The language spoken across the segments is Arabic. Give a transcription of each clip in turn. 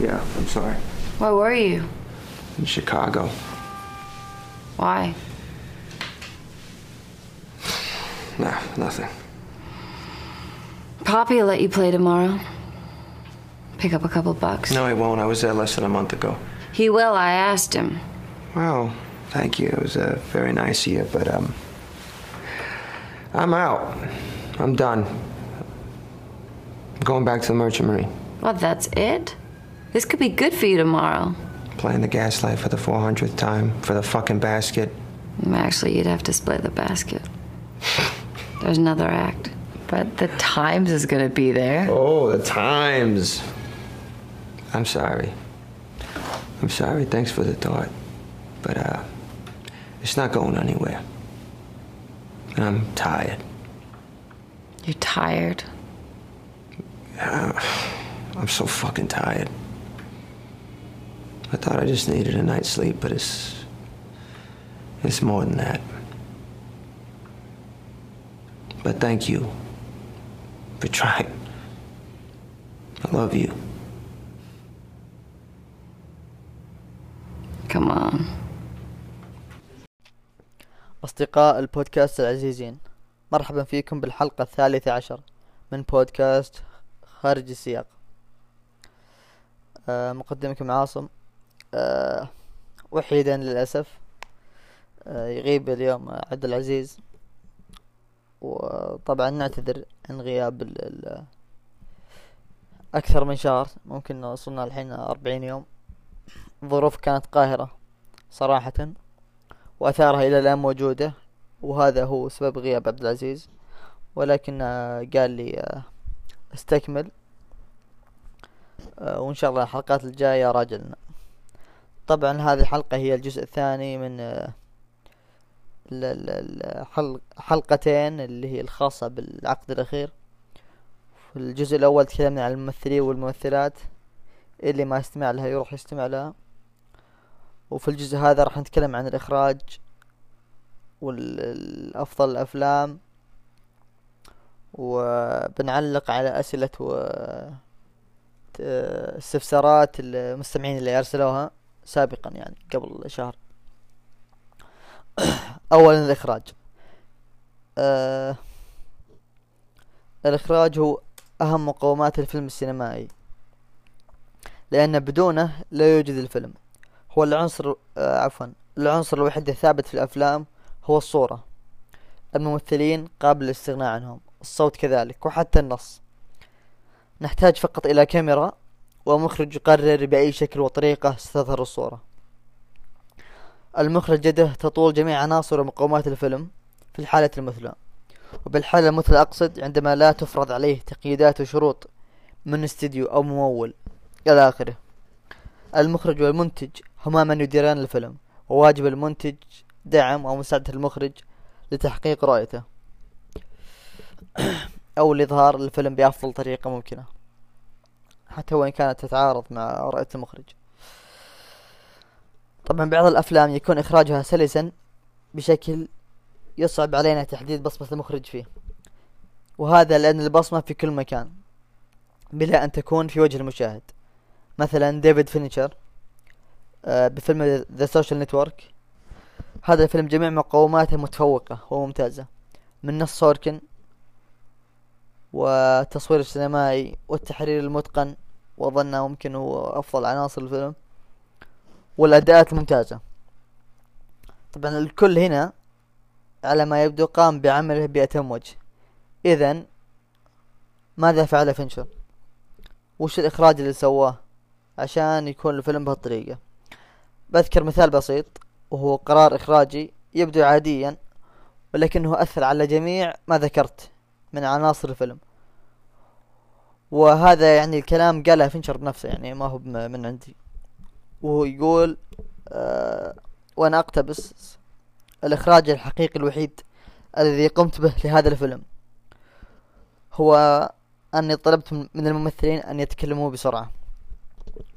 Yeah, I'm sorry. Where were you? In Chicago. Why? Nah, nothing. Poppy will let you play tomorrow. Pick up a couple bucks. No, he won't. I was there less than a month ago. He will, I asked him. Well, thank you. It was uh, very nice of you, but um, I'm out. I'm done. I'm going back to the Merchant Marine. Well, that's it? This could be good for you tomorrow. Playing the gaslight for the 400th time for the fucking basket. Actually, you'd have to split the basket. There's another act. But the Times is gonna be there. Oh, the times. I'm sorry. I'm sorry. Thanks for the thought. But, uh, it's not going anywhere. And I'm tired. You're tired. I'm so fucking tired. I thought I just needed a night's sleep, but it's. It's more than that. But thank you for trying. I love you. Come on. أصدقاء البودكاست العزيزين مرحبا فيكم بالحلقة الثالثة عشر من بودكاست خارج السياق آه مقدمكم عاصم آه وحيدا للأسف آه يغيب اليوم عبد العزيز. وطبعا نعتذر عن غياب ال أكثر من شهر ممكن وصلنا الحين أربعين يوم. ظروف كانت قاهرة صراحة وأثارها إلى الآن موجودة وهذا هو سبب غياب عبد العزيز. ولكن آه، قال لي آه، استكمل آه، وإن شاء الله الحلقات الجاية راجلنا طبعا هذه الحلقة هي الجزء الثاني من آه، حلقتين اللي هي الخاصة بالعقد الأخير. في الجزء الأول تكلمنا عن الممثلين والممثلات اللي ما يستمع لها يروح يستمع لها. وفي الجزء هذا راح نتكلم عن الإخراج والأفضل الأفلام. وبنعلق على أسئلة و ت- استفسارات المستمعين اللي أرسلوها. سابقا يعني قبل شهر. أولا الإخراج. آه الإخراج هو أهم مقومات الفيلم السينمائي لأن بدونه لا يوجد الفيلم. هو العنصر آه عفوا العنصر الوحيد الثابت في الأفلام هو الصورة. الممثلين قابل للاستغناء عنهم الصوت كذلك وحتى النص. نحتاج فقط إلى كاميرا ومخرج يقرر بأي شكل وطريقة ستظهر الصورة. المخرج يده تطول جميع عناصر ومقومات الفيلم في الحالة المثلى. وبالحالة المثلى أقصد عندما لا تفرض عليه تقييدات وشروط من استديو أو ممول. إلى آخره. المخرج والمنتج هما من يديران الفيلم. وواجب المنتج دعم ومساعدة المخرج لتحقيق رؤيته. أو لإظهار الفيلم بأفضل طريقة ممكنة. حتى وإن كانت تتعارض مع رؤية المخرج. طبعا بعض الأفلام يكون إخراجها سلسا بشكل يصعب علينا تحديد بصمة المخرج فيه. وهذا لأن البصمة في كل مكان بلا أن تكون في وجه المشاهد. مثلا ديفيد فينشر آه، بفيلم The Social Network هذا الفيلم جميع مقوماته متفوقة وممتازة. من نص سوركن والتصوير السينمائي والتحرير المتقن وأظنه ممكن هو أفضل عناصر الفيلم. والأداءات الممتازة طبعا الكل هنا على ما يبدو قام بعمله بأتم وجه. إذا ماذا فعل فينشر؟ وش الإخراج اللي سواه عشان يكون الفيلم بهالطريقة؟ بذكر مثال بسيط وهو قرار إخراجي يبدو عاديا ولكنه أثر على جميع ما ذكرت. من عناصر الفيلم. وهذا يعني الكلام قاله فينشر بنفسه يعني ما هو من عندي. وهو يقول آه وأنا أقتبس الإخراج الحقيقي الوحيد الذي قمت به لهذا الفيلم. هو أني طلبت من الممثلين أن يتكلموا بسرعة.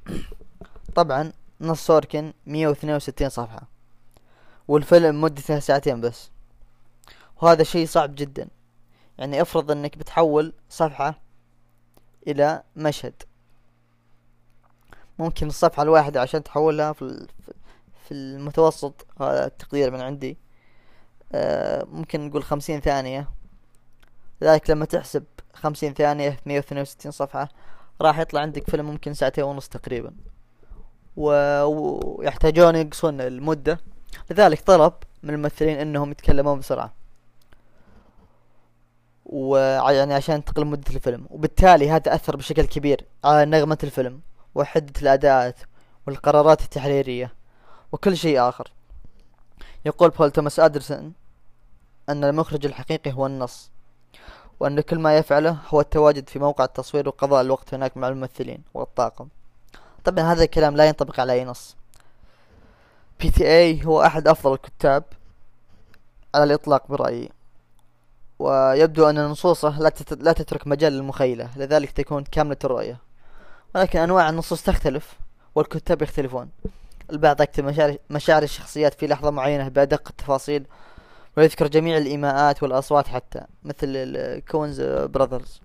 طبعا نص سوركن 162 صفحة. والفيلم مدته ساعتين بس. وهذا شيء صعب جدا. يعني افرض انك بتحول صفحة إلى مشهد. ممكن الصفحة الواحدة عشان تحولها في في المتوسط هذا التقدير من عندي. آه، ممكن نقول خمسين ثانية. لذلك لما تحسب خمسين ثانية مية واثنين وستين صفحة راح يطلع عندك فيلم ممكن ساعتين ونص تقريبا. ويحتاجون ينقصون المدة. لذلك طلب من الممثلين إنهم يتكلمون بسرعة. ويعني عشان تقل مدة الفيلم. وبالتالي هذا أثر بشكل كبير على نغمة الفيلم وحدة الأداءات والقرارات التحريرية وكل شيء آخر. يقول بول توماس أندرسون أن المخرج الحقيقي هو النص وأن كل ما يفعله هو التواجد في موقع التصوير وقضاء الوقت هناك مع الممثلين والطاقم. طبعا هذا الكلام لا ينطبق على أي نص. PTA هو أحد أفضل الكتاب على الإطلاق برأيي. ويبدو أن نصوصه لا. لا تترك مجال للمخيلة لذلك تكون كاملة الرؤية. ولكن أنواع النصوص تختلف والكتاب يختلفون. البعض يكتب مشاعر, مشاعر الشخصيات في لحظة معينة بأدق التفاصيل ويذكر جميع الإيماءات والأصوات حتى مثل ال Coens Brothers.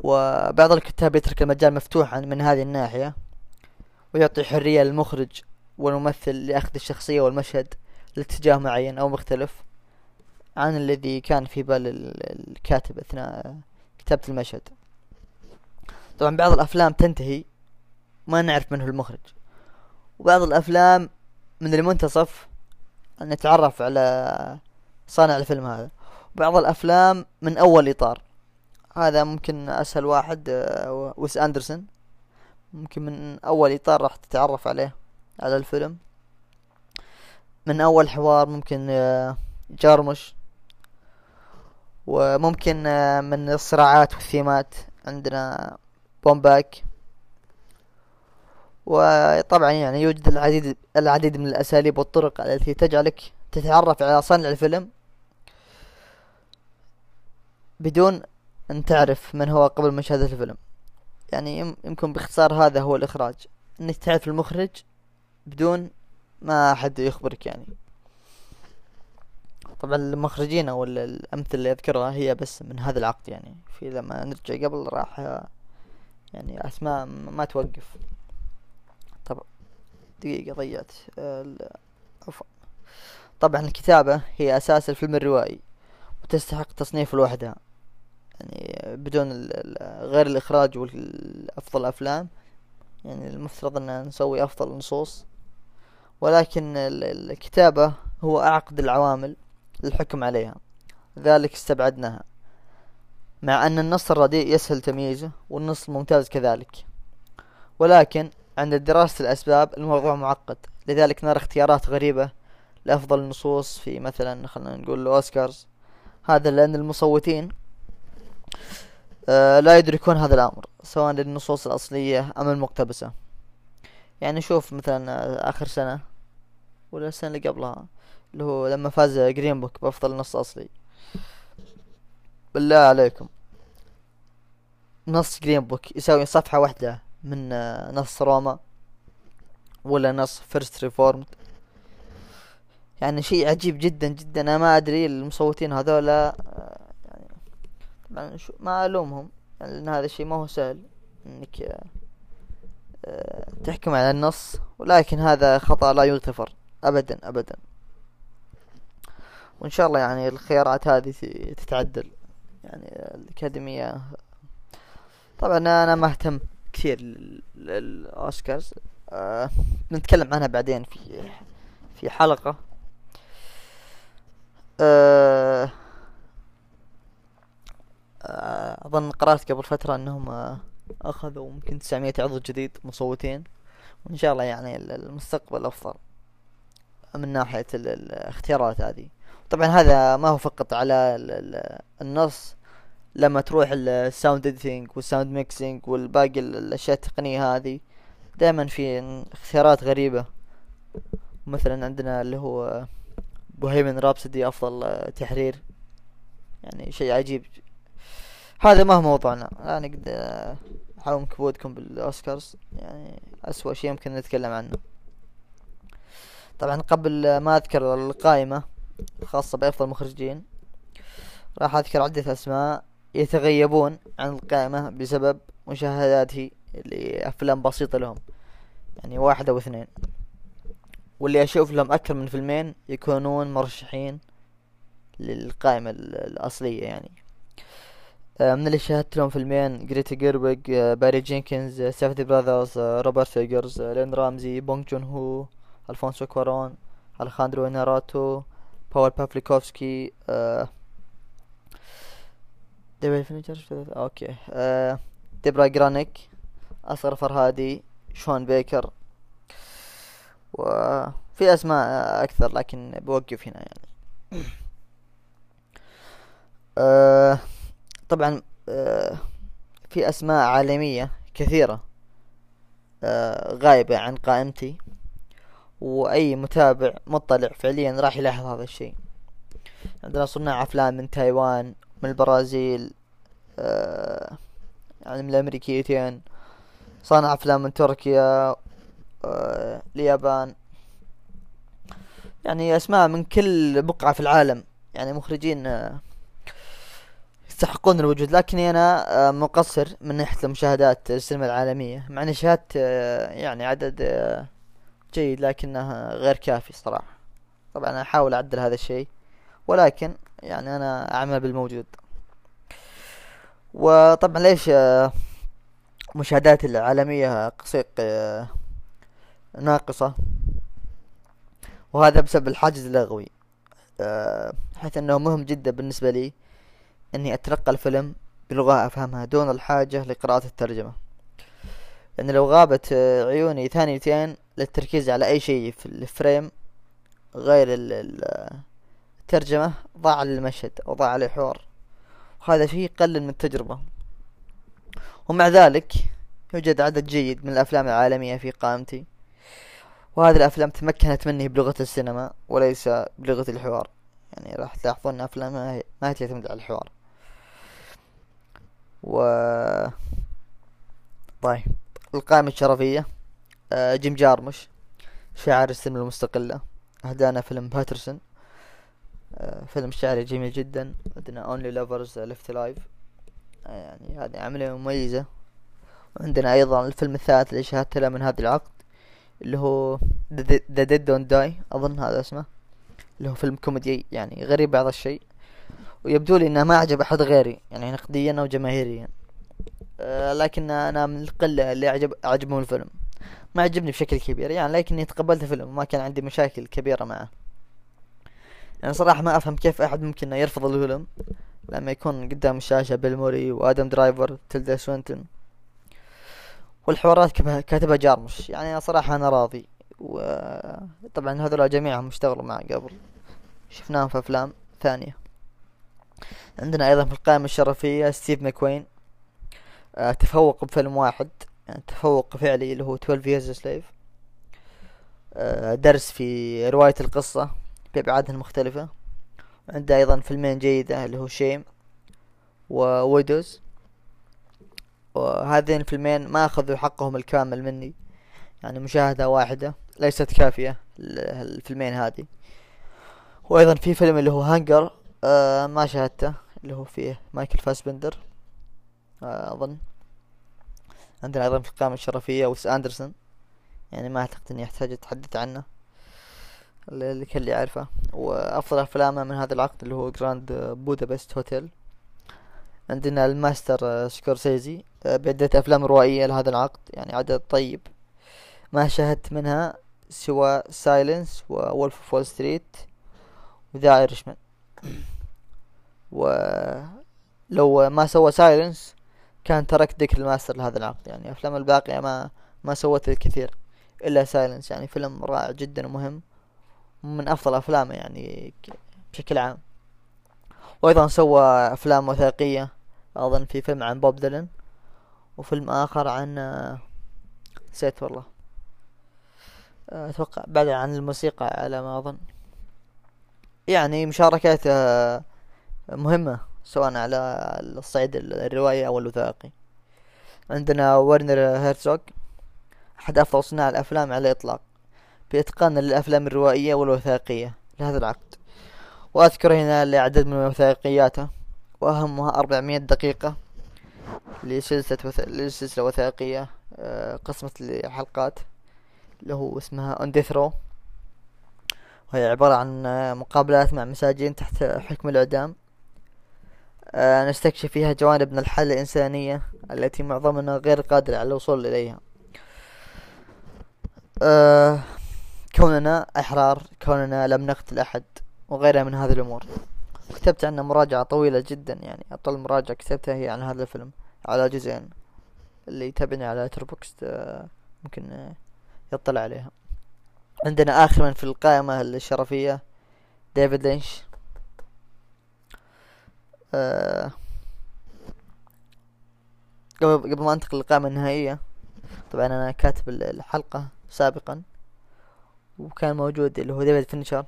وبعض الكتاب يترك المجال مفتوحا من هذه الناحية ويعطي حرية للمخرج والممثل لأخذ الشخصية والمشهد لاتجاه معين أو مختلف. عن الذي كان في بال ال- الكاتب أثناء كتابة المشهد. طبعا بعض الأفلام تنتهي ما نعرف من هو المخرج. وبعض الأفلام من المنتصف أن نتعرف على صانع الفيلم هذا. وبعض الأفلام من أول إطار. هذا ممكن أسهل واحد آه، ويس أندرسون. ممكن من أول إطار راح تتعرف عليه على الفيلم. من أول حوار ممكن آه، جارمش وممكن آه، من الصراعات والثيمات عندنا بومباك. وطبعا يعني يوجد العديد العديد من الأساليب والطرق التي تجعلك تتعرف على صانع الفيلم بدون أن تعرف من هو قبل مشاهدة الفيلم. يعني يم- يمكن باختصار هذا هو الإخراج. أنك تعرف المخرج بدون ما أحد يخبرك يعني. طبعا المخرجين أو ال- الأمثلة اللي أذكرها هي بس من هذا العقد يعني. في لما نرجع قبل راح يعني أسماء م- ما توقف. طبعا دقيقة ضيعت. عفوا. طبعا الكتابة هي أساس الفيلم الروائي وتستحق تصنيف لوحدها يعني بدون غير الإخراج والأفضل الأفلام يعني المفترض أن نسوي أفضل النصوص ولكن ال- ال- الكتابة هو أعقد العوامل. للحكم عليها. ذلك استبعدناها. مع أن النص الرديء يسهل تمييزه والنص الممتاز كذلك. ولكن عند دراسة الأسباب الموضوع معقد. لذلك نرى اختيارات غريبة لأفضل النصوص في مثلا خلينا نقول الأوسكارز. هذا لأن المصوتين آه لا يدركون هذا الأمر سواء للنصوص الأصلية أم المقتبسة. يعني شوف مثلا آه، آخر سنة ولا السنة اللي قبلها. اللي هو لما فاز Green Book بأفضل نص أصلي. بالله عليكم. نص Green Book يساوي صفحة واحدة من آه، نص روما ولا نص First Reformed يعني شيء عجيب جدا جدا. أنا ما أدري المصوتين هذولا آه، يعني طبعا ما ألومهم. يعني لأن هذا الشيء ما هو سهل إنك آه، تحكم على النص. ولكن هذا خطأ لا يغتفر. ابدا ابدا. وإن شاء الله يعني الخيارات هذه تتعدل. يعني الأكاديمية طبعا أنا ما أهتم كثير لل- للأوسكارز. آه نتكلم عنها بعدين في في حلقة. آه آه، أظن قرأت قبل فترة أنهم آه، أخذوا يمكن 900 عضو جديد مصوتين. وإن شاء الله يعني ال- المستقبل أفضل من ناحية ال- الاختيارات هذه. طبعا هذا ما هو فقط على ال- ال- النص لما تروح ال sound editing وال sound mixing والباقي ال- الأشياء التقنية هذه دائما في اختيارات غريبة. مثلا عندنا اللي هو Bohemian Rhapsody أفضل آه، تحرير. يعني شيء عجيب. هذا ما هو موضوعنا. لا نقدر آه، نحوم كبودكم بالأوسكارز. يعني أسوأ شيء يمكن نتكلم عنه. طبعا قبل ما أذكر القائمة الخاصة بأفضل مخرجين راح أذكر عدة أسماء يتغيبون عن القائمة بسبب مشاهداته اللي افلام بسيطة لهم. يعني واحد أو اثنين. واللي أشوف لهم أكثر من فيلمين يكونون مرشحين للقائمة ال- الأصلية يعني. آه، من اللي شاهدت لهم فيلمين جريتا جيرويج آه، باري جينكنز آه، سافدي Brothers روبرت إيجرز آه، لين رامزي بونج جون هو ألفونسو كوارون ألخاندرو إناريتو باول بافليكوفسكي آه، okay آه، ديبرا جرانيك اصغر فرهادي شون بيكر وفي أسماء أكثر لكن بوقف هنا يعني. آه، طبعا آه، في أسماء عالمية كثيرة. آه، غايبة عن قائمتي. وأي متابع مطلع فعليا راح يلاحظ هذا الشيء. عندنا صناع أفلام من تايوان من البرازيل آه، يعني من الأمريكيتين. صانع أفلام من تركيا آه، اليابان. يعني أسماء من كل بقعة في العالم. يعني مخرجين آه، يستحقون الوجود. لكني أنا آه، مقصر من ناحية المشاهدات السينما العالمية. مع إني شاهدت آه، يعني عدد آه، جيد لكنه غير كافي صراحة. طبعا أحاول أعدل هذا الشيء ولكن يعني أنا أعمل بالموجود. وطبعا ليش آه، مشاهدات العالمية قصيق آه، ناقصة؟ وهذا بسبب الحاجز اللغوي آه، حيث أنه مهم جدا بالنسبة لي إني اتلقى الفيلم بلغة أفهمها دون الحاجة لقراءة الترجمة. لأن لو غابت آه، عيوني ثانيتين للتركيز على أي شيء في الفريم غير ال- الترجمة ضاع المشهد أو ضاع الحوار. وهذا شيء يقلل من التجربة. ومع ذلك يوجد عدد جيد من الأفلام العالمية في قائمتي. وهذه الأفلام تمكنت مني بلغة السينما وليس بلغة الحوار. يعني راح تلاحظون أفلام ما هي تعتمد على الحوار. و طيب. القائمة الشرفية آه، جيم جارمش شاعر السينما المستقلة أهدانا فيلم Paterson آه، فيلم شعري جميل جدا عندنا Lovers Left Alive آه، يعني هذه عملية مميزة. وعندنا أيضا الفيلم الثالث اللي شاهدت له من هذا العقد اللي هو The Dead Don't Die أظن هذا اسمه اللي هو فيلم كوميدي يعني غريب بعض الشيء. ويبدو لي إنه ما عجب أحد غيري يعني نقديا أو جماهيريا. لكن أنا من القلة اللي عجب عجبهم الفيلم. ما عجبني بشكل كبير يعني لكني تقبلت الفيلم وما كان عندي مشاكل كبيرة معه. يعني صراحة ما أفهم كيف أحد ممكن يرفض الفيلم لما يكون قدام الشاشة بيل موري وآدم درايفر تيلدا سوينتون والحوارات كاتبها جارمش. يعني أنا صراحة أنا راضي. وطبعا هذول جميعهم اشتغلوا معه قبل. شفناهم في أفلام ثانية. عندنا أيضا في القائمة الشرفية ستيف ماكوين. آه تفوق بفيلم واحد يعني تفوق فعلي اللي هو 12 years a slave. آه درس في رواية القصة بأبعادها المختلفة. عنده أيضا فيلمين جيدة اللي هو Shame و Widows وهذين الفيلمين ما أخذوا حقهم الكامل مني يعني مشاهدة واحدة ليست كافية ال- الفيلمين هذه. وأيضا في فيلم اللي هو Hunger آه ما شاهدته اللي هو فيه مايكل فاسبندر أظن. عندنا أيضا في القائمة الشرفية ويس أندرسون. يعني ما أعتقد إني أحتاج أتحدث عنه اللي اللي كل يعرفه. وأفضل أفلامه من هذا العقد اللي هو Grand Budapest Hotel عندنا الماستر سكورسيزي. بعدة أفلام روائية لهذا العقد. يعني عدد طيب. ما شاهدت منها سوى Silence Wolf of Wall Street و The Irishman ولو ما سوى Silence كان ترك ذكر الماستر لهذا العقد يعني أفلام الباقية ما ما سوت الكثير إلا Silence يعني فيلم رائع جدا ومهم من أفضل أفلامه يعني بشكل عام. وأيضا سوى أفلام وثائقية أظن في فيلم عن بوب ديلن وفيلم آخر عن آه، نسيت والله. آه، أتوقع بعد عن الموسيقى على ما أظن. يعني مشاركاته مهمة. سواء على الصعيد الروائي أو الوثائقي. عندنا ورنر هيرتزوغ أحد أفضل صناع الأفلام على الإطلاق بإتقان للأفلام الروائية والوثائقية لهذا العقد. وأذكر هنا لعدد من وثائقياته وأهمها 400 دقيقة لسلسلة. لسلسلة وثائقية آه، قسمت لحلقات اللي هو اسمها رو وهي عبارة عن مقابلات مع مساجين تحت حكم الإعدام. نستكشف فيها جوانب من الحالة الإنسانية التي معظمنا غير قادر على الوصول إليها. آه، كوننا أحرار كوننا لم نقتل أحد وغيرها من هذه الأمور. كتبت عنه مراجعة طويلة جدا يعني أطول مراجعة كتبتها هي عن هذا الفيلم على جزئين اللي يتابعني على Letterboxd آه، ممكن آه، يطلع عليها. عندنا آخر من في القائمة الشرفية ديفيد لينش. آه، قبل قبل ما أنتقل للقائمة النهائية طبعا أنا كاتب ال- الحلقة سابقا وكان موجود اللي هو ديفيد فينشر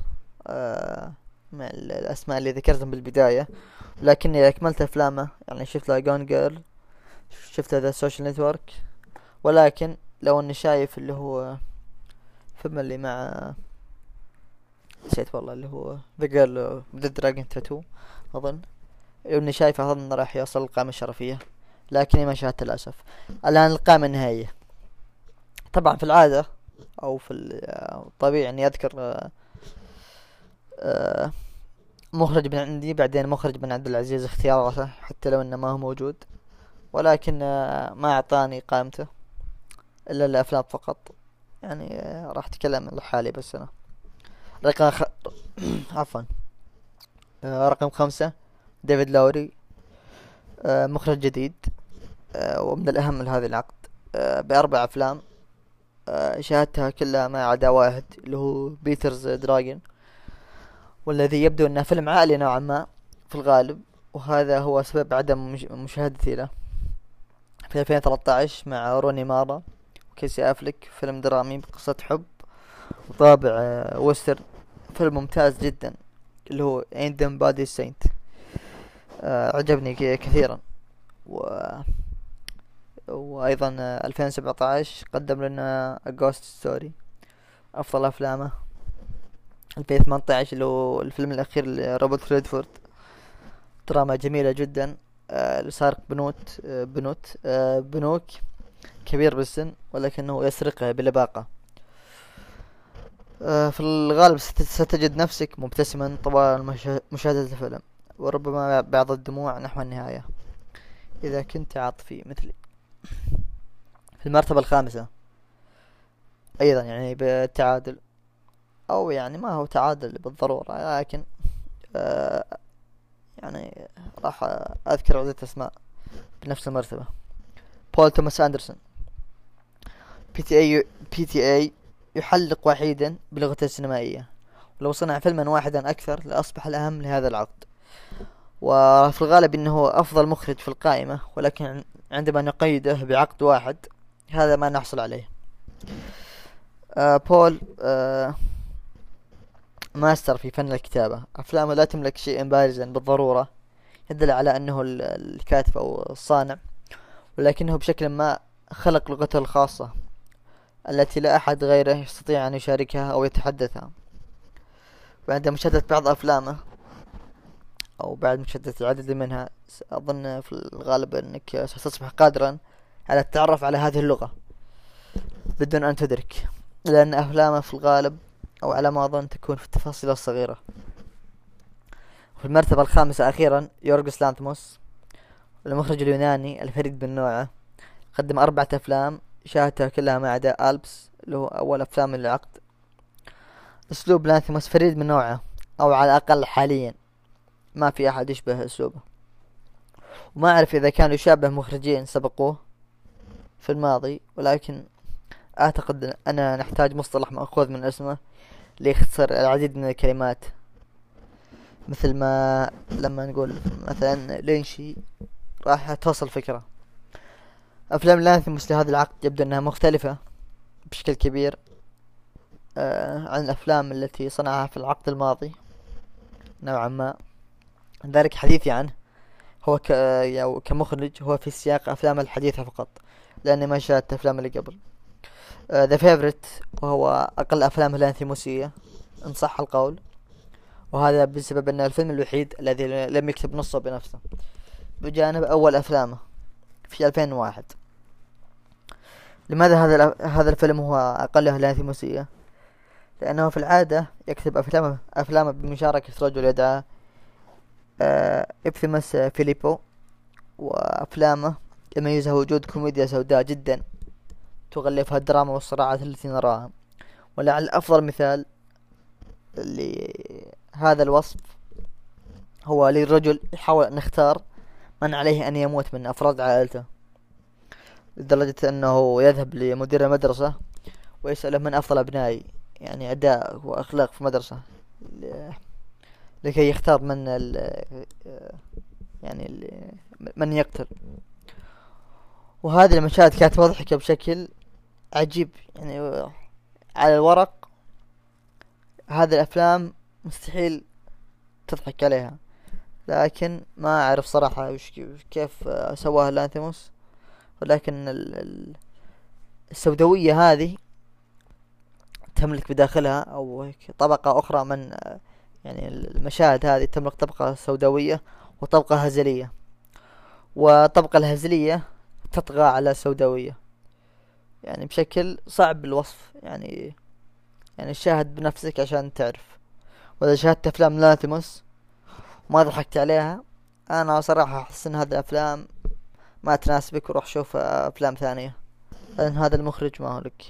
آه مع ال- الأسماء اللي ذكرتهم بالبداية. لكني أكملت أفلامه يعني شفت له Gone Girl شفت The Social Network. ولكن لو أني شايف اللي هو فيلم اللي مع نسيت والله اللي هو The Girl the Dragon Tattoo أظن. إني شايفه اظن راح يوصل القائمة الشرفية لكني ما شاهدت للأسف. الآن القائمة النهائية. طبعا في العادة أو في ال- الطبيعي أني أذكر آه، آه، مخرج من عندي بعدين مخرج من عبد العزيز اختياراته حتى لو إنه ما هو موجود. ولكن آه، ما أعطاني قائمته إلا الأفلام فقط. يعني راح أتكلم لحالي بس أنا. رقم خ... عفوا. رقم خمسة. ديفيد لاوري آه، مخرج جديد آه، ومن الأهم لهذا العقد. آه، بأربع أفلام شاهدتها كلها ما عدا واحد اللي هو Pete's Dragon والذي يبدو أنه فيلم عائلي نوعا ما في الغالب وهذا هو سبب عدم مش- مشاهدتي له. في 2013 مع روني مارا وكيسي أفلك فيلم درامي بقصة حب وطابع western فيلم ممتاز جدا اللي هو Bodies Saints. آه، عجبني ك- كثيرا. و وأيضا آه، 2017 قدم لنا Ghost Story أفضل أفلامه. 2018 اللي هو الفيلم الأخير لروبرت ريدفورد. دراما جميلة جدا. آه، بنوت آه، بنوت آه، بنوك كبير بالسن ولكنه يسرقها بلباقة. آه، في الغالب ست- ستجد نفسك مبتسما طوال مشا- مشاهدة الفيلم. وربما بعض الدموع نحو النهاية. إذا كنت عاطفي مثلي في المرتبة الخامسة أيضا يعني بالتعادل أو يعني ما هو تعادل بالضرورة لكن آه يعني راح أذكر عدة أسماء بنفس المرتبة. بول توماس أندرسون. بي تي اي بي تي اي يحلق وحيدا بلغته السينمائية. ولو صنع فيلما واحدا أكثر لأصبح الأهم لهذا العقد. وفي الغالب إنه أفضل مخرج في القائمة ولكن عندما نقيده بعقد واحد هذا ما نحصل عليه. آه بول آه ماستر في فن الكتابة. أفلامه لا تملك شيئا بارزا بالضرورة يدل على ال- الكاتب أو الصانع ولكنه بشكل ما خلق لغته الخاصة التي لا أحد غيره يستطيع أن يشاركها أو يتحدثها. وعند مشاهدة بعض أفلامه أو بعد مشاهدة العدد منها أظن في الغالب إنك ستصبح قادرا على التعرف على هذه اللغة. بدون أن تدرك. لأن أفلامه في الغالب أو على ما أظن تكون في التفاصيل الصغيرة. في المرتبة الخامسة أخيرا يورغوس لانثموس المخرج اليوناني الفريد من نوعه قدم أربعة أفلام شاهدتها كلها ما عدا ألبس اللي هو أول أفلام العقد أسلوب لانثموس فريد من نوعه أو على الأقل حاليا. ما في أحد يشبه أسلوبه. وما أعرف إذا كان يشابه مخرجين سبقوه في الماضي ولكن أعتقد أننا نحتاج مصطلح مأخوذ من اسمه ليختصر العديد من الكلمات. مثل ما لما نقول مثلا لينشي راح توصل فكرة. أفلام لانثموس لهذا العقد يبدو أنها مختلفة بشكل كبير آه عن الأفلام التي صنعها في العقد الماضي. نوعا ما. ذلك حديثي عنه. هو ك... يعني كمخرج هو في سياق أفلام الحديثة فقط لأني ما شاهدت أفلام اللي قبل. ذا فيفرت وهو أقل أفلام الأنثيموسية إن صح القول. وهذا بسبب أنه الفيلم الوحيد الذي لم يكتب نصه بنفسه. بجانب أول أفلامه في 2001 لماذا هذا هذا الفيلم هو أقله لاثيموسية؟ لأنه في العادة يكتب أفلامه أفلامه بمشاركة رجل يدعى آه إبثيموس فيليبو وأفلامه يميزها وجود كوميديا سوداء جدا تغلفها الدراما والصراعات التي نراها. ولعل أفضل مثال لهذا الوصف هو للرجل يحاول أن يختار من عليه أن يموت من أفراد عائلته لدرجة أنه يذهب لمدير المدرسة ويسأله من أفضل أبنائي يعني أداء وأخلاق في المدرسة. لكي يختار من ال يعني ال من يقتل. وهذه المشاهد كانت مضحكة بشكل عجيب. يعني على الورق هذه الأفلام مستحيل تضحك عليها. لكن ما أعرف صراحة وش كيف سواها لانثيموس. ولكن ال- ال- السوداوية هذه تملك بداخلها أو طبقة أخرى من يعني المشاهد هذه تملك طبقة سوداوية وطبقة هزلية. والطبقة الهزلية تطغى على السوداوية يعني بشكل صعب الوصف يعني يعني شاهد بنفسك عشان تعرف. وإذا شاهدت أفلام لانثيموس وما ضحكت عليها أنا صراحة أحس إن هذه الأفلام ما تناسبك وروح شوف أفلام ثانية. لأن هذا المخرج ما هو لك.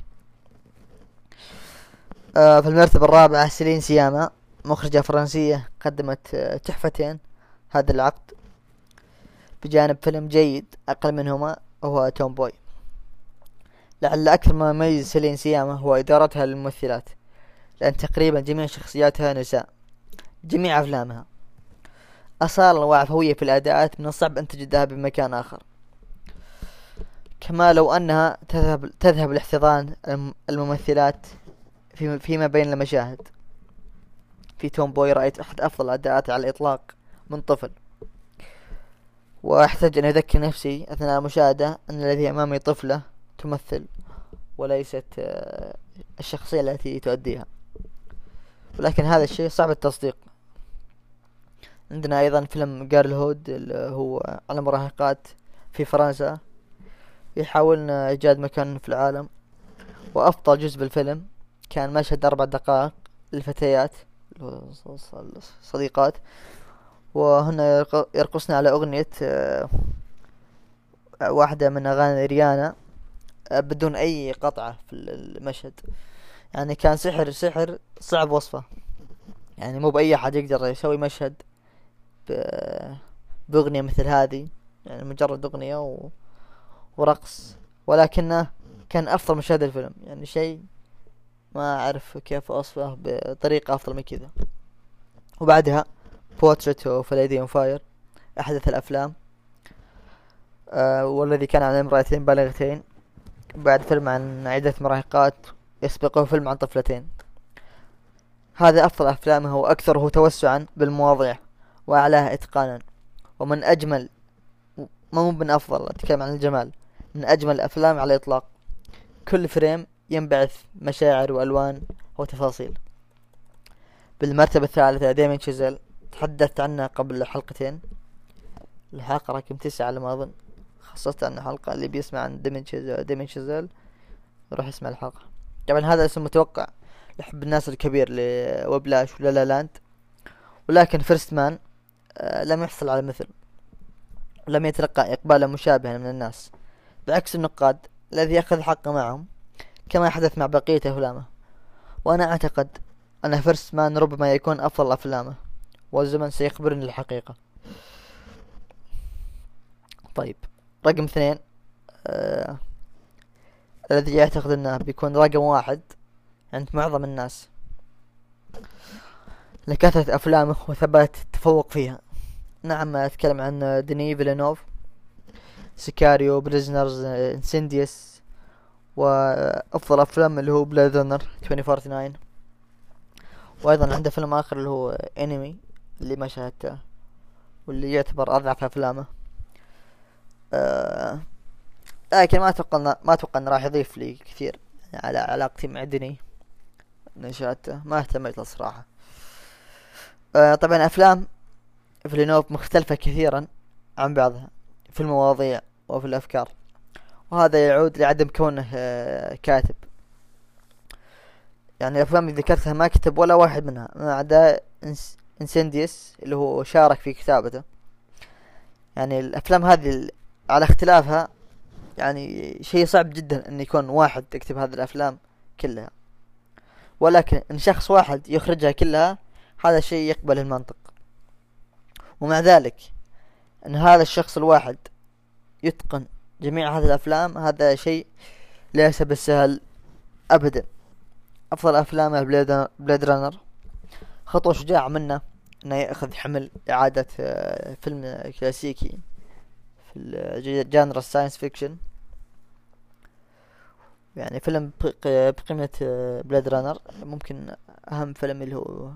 آه، في المرتبة الرابعة سيلين سياما. مخرجة فرنسية قدمت آه، تحفتين هذا العقد بجانب فيلم جيد أقل منهما وهو Tomboy لعل أكثر ما يميز سيلين سياما هو إدارتها للممثلات لأن تقريبا جميع شخصياتها نساء جميع أفلامها. أصالة وعفوية في الأداءات من الصعب أن تجدها بمكان آخر. كما لو أنها تذهب تذهب لاحتضان الم- الممثلات في فيما بين المشاهد. في توم بوي رأيت أحد أفضل الأداءات على الإطلاق من طفل. وأحتاج أن أذكر نفسي أثناء المشاهدة أن الذي أمامي طفلة تمثل وليست آه، الشخصية التي تؤديها. ولكن هذا الشيء صعب التصديق. عندنا أيضا فيلم جارل هود اللي هو على مراهقات في فرنسا. يحاولون إيجاد مكان في العالم. وأفضل جزء بالفيلم كان مشهد أربع دقائق للفتيات. صديقات. وهن يرق- يرقصن على أغنية آه، واحدة من أغاني ريانا آه، بدون أي قطعة في ال- المشهد. يعني كان سحر سحر صعب وصفه. يعني مو بأي أحد يقدر يسوي مشهد بأغنية مثل هذه. يعني مجرد أغنية. ورقص. ولكنه كان أفضل مشاهد الفيلم. يعني شيء ما أعرف كيف أوصفه بطريقة أفضل من كذا. وبعدها Portrait of Lady on Fire أحدث الأفلام. آه والذي كان عن امرأتين بالغتين. بعد فيلم عن عدة مراهقات يسبقه فيلم عن طفلتين. هذا أفضل أفلامه وأكثره توسعا بالمواضيع وأعلاها إتقانا. ومن أجمل مو من أفضل أتكلم عن الجمال. من أجمل الأفلام على الإطلاق. كل فريم ينبعث مشاعر وألوان وتفاصيل. بالمرتبة الثالثة ديمين شيزل تحدثت عنها قبل حلقتين. الحلقة رقم تسعة على ما أظن. خصصت عنها حلقة. اللي بيسمع عن ديمين شيزل, ديمين شيزل يروح يسمع الحلقة. طبعا هذا اسم متوقع. لحب الناس الكبير ل Whiplash و La La Land ولكن First Man آه لم يحصل على مثل. لم يتلقى إقبالا مشابها من الناس. بعكس النقاد الذي أخذ حقه معهم. كما حدث مع بقية أفلامه. وأنا أعتقد أن First Man ربما يكون أفضل أفلامه والزمن سيخبرني الحقيقة. طيب رقم اثنين آه الذي يعتقد أنه بيكون رقم واحد عند معظم الناس. لكثرة أفلامه وثبات التفوق فيها. نعم أتكلم عن ديني فيلنوف Sicario Prisoners Incendies وأفضل أفلام اللي هو Blade Runner 2049 وأيضا عنده فيلم آخر اللي هو انمي اللي ما شاهدته واللي يعتبر أضعف أفلامه آه لكن ما أتوقع إنه- ما أتوقع إنه راح يضيف لي كثير على علاقتي مع ديني نشاته ما اهتميت له الصراحة آه طبعا أفلام فيلينوف مختلفة كثيرا عن بعضها في المواضيع وفي الأفكار. وهذا يعود لعدم كونه آه، كاتب. يعني الأفلام اللي ذكرتها ما كتب ولا واحد منها ما عدا إنسنديس اللي هو شارك في كتابته. يعني الأفلام هذه على اختلافها يعني شيء صعب جدا إن يكون واحد يكتب هذه الأفلام كلها. ولكن إن شخص واحد يخرجها كلها هذا شيء يقبل المنطق. ومع ذلك إن هذا الشخص الواحد يتقن جميع هذه الأفلام هذا شيء ليس بالسهل ابدا. أفضل أفلامه Blade Runner خطوة شجاعة منه إنه يأخذ حمل إعادة آه، فيلم كلاسيكي في genre ال science fiction. يعني فيلم بقيمة Blade Runner ممكن أهم فيلم اللي هو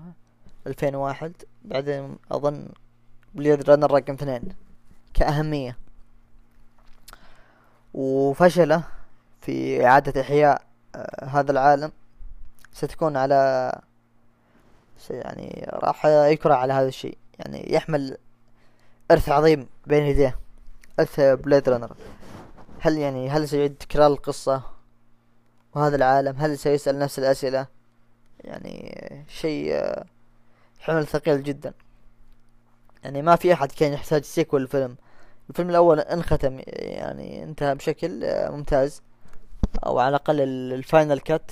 ألفين واحد. بعدين أظن Blade Runner رقم اثنين كأهمية. وفشله في إعادة إحياء آه، هذا العالم. ستكون على يعني راح يكره على هذا الشيء. يعني يحمل إرث عظيم بين يديه إرث Blade Runner هل يعني هل سيعيد تكرار القصة وهذا العالم؟ هل سيسأل نفس الأسئلة؟ يعني شيء حمل ثقيل جدا. يعني ما في أحد كان يحتاج sequel الفيلم الفيلم الأول انختم يعني انتهى بشكل ممتاز أو على الأقل ال final cut.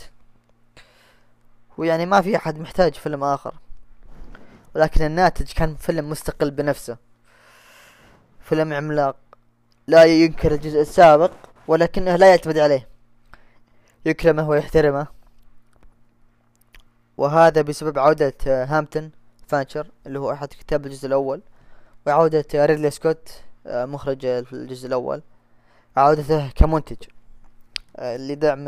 ويعني ما في أحد محتاج فيلم آخر. ولكن الناتج كان فيلم مستقل بنفسه. فيلم عملاق. لا ينكر الجزء السابق ولكنه لا يعتمد عليه. يكرمه ويحترمه. وهذا بسبب عودة هامتون فانشر اللي هو أحد كتاب الجزء الأول وعودة ريدلي سكوت. مخرج الجزء الأول. عودته كمنتج لدعم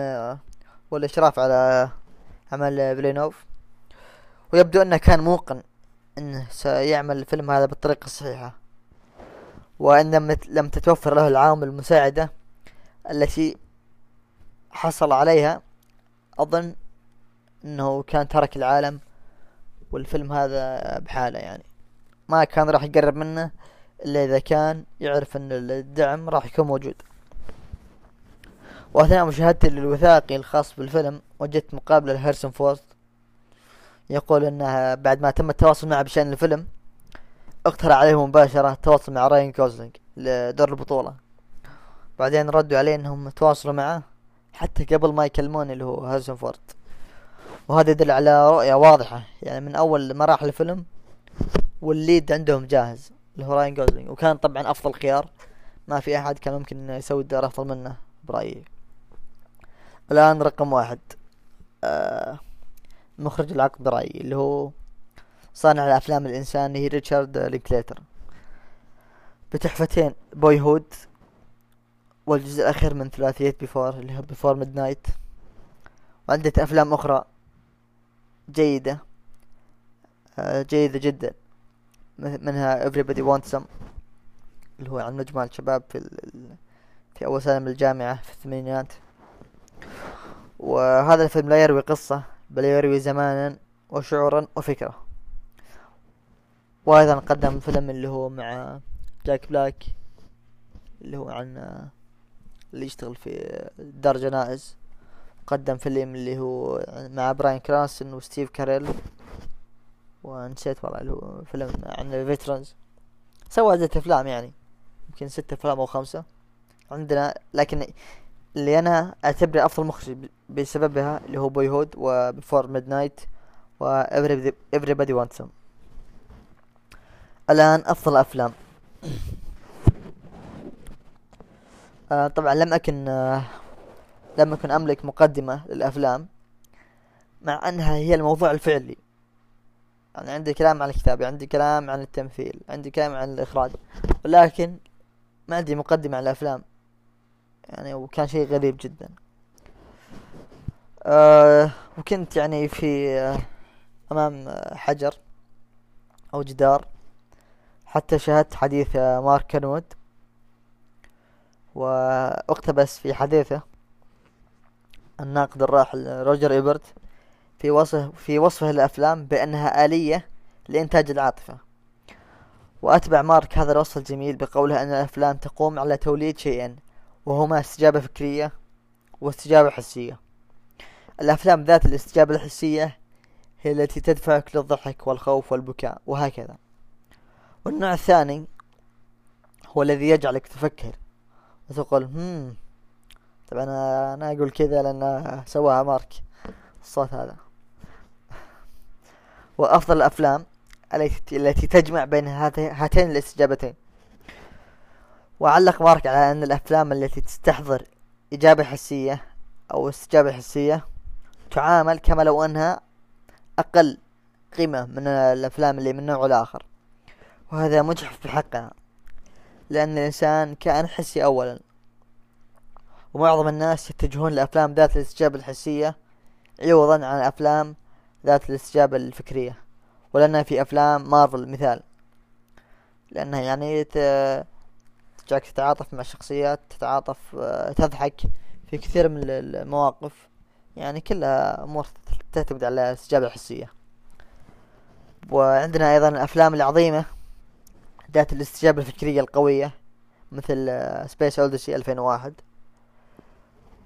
والإشراف على عمل بلينوف. ويبدو أنه كان موقن أنه سيعمل الفيلم هذا بالطريقة الصحيحة. وأن لم تتوفر له العوامل المساعدة التي حصل عليها أظن أنه كان ترك العالم والفيلم هذا بحالة يعني. ما كان راح يقرب منه إلا إذا كان يعرف أن الدعم راح يكون موجود. وأثناء مشاهدتي للوثائقي الخاص بالفيلم وجدت مقابلة لهاريسون فورد يقول أنه بعد ما تم التواصل معه بشأن الفيلم اقترح عليه مباشرة التواصل مع راين جوزلينج لدور البطولة. بعدين ردوا عليه إنهم تواصلوا معه حتى قبل ما يكلمون اللي هو هاريسون فورد. وهذا يدل على رؤية واضحة يعني من أول مراحل الفيلم وال lead عندهم جاهز. اللي هو راين جوزلينج وكان طبعا أفضل خيار. ما في أحد كان ممكن يسوي الدور أفضل منه برأيي. الآن رقم واحد. آه مخرج العقد برأيي اللي هو صانع الأفلام الإنساني ريتشارد لينكليتر. بتحفتين Boyhood والجزء الأخير من ثلاثية Before اللي هو Before Midnight وعدة أفلام أخرى جيدة. آه، جيدة جدا. منها everybody wants some. اللي هو عن مجموعة الشباب في في أول سنة من الجامعة في الثمانينات. وهذا الفيلم لا يروي قصة بل يروي زمانا وشعورا وفكرة. وأيضا قدم فيلم اللي هو مع جاك بلاك اللي هو عن اللي يشتغل في دار جنائز. قدم فيلم اللي هو مع براين كرانستون وستيف كاريل. ونسيت والله اللي هو فيلم عن ال veterans. سوى عدة أفلام يعني يمكن ستة أفلام أو خمسة عندنا لكن اللي أنا أعتبره أفضل مخرج بسببها اللي هو Boyhood و Before Midnight و everybody wants some. الآن أفضل أفلام. آه طبعا لم أكن آه لم أكن أملك مقدمة للأفلام مع أنها هي الموضوع الفعلي. يعني عندي كلام عن الكتابة عندي كلام عن التمثيل عندي كلام عن الإخراج ولكن ما عندي مقدمة عن الأفلام. يعني وكان شيء غريب جدا. آه وكنت يعني في آه أمام حجر أو جدار. حتى شاهدت حديث مارك كرمود واقتبس في حديثه الناقد الراحل روجر إيبرت. في وصف في وصفه الأفلام بأنها آلية لإنتاج العاطفة. وأتبع مارك هذا الوصف الجميل بقوله أن الأفلام تقوم على توليد شيئين وهما استجابة فكرية واستجابة حسية. الأفلام ذات الاستجابة الحسية هي التي تدفعك للضحك والخوف والبكاء وهكذا. والنوع الثاني هو الذي يجعلك تفكر وتقول هم طبعا أنا أقول كذا لأن سواها مارك الصوت هذا. وأفضل الأفلام التي تجمع بين هاتين الاستجابتين. وعلق مارك على أن الأفلام التي تستحضر اجابة حسية أو استجابة حسية تعامل كما لو أنها أقل قيمة من الأفلام اللي من النوع الآخر. وهذا مجحف في حقنا لأن الإنسان كائن حسي اولا. ومعظم الناس يتجهون لأفلام ذات الاستجابة الحسية عوضا عن أفلام ذات الاستجابة الفكرية ولأنها في أفلام مارفل مثال. لأنها يعني تجعلك تتعاطف مع الشخصيات تتعاطف تضحك في كثير من المواقف. يعني كلها أمور تعتمد على الاستجابة الحسية. وعندنا أيضا الأفلام العظيمة ذات الاستجابة الفكرية القوية مثل Space Odyssey 2001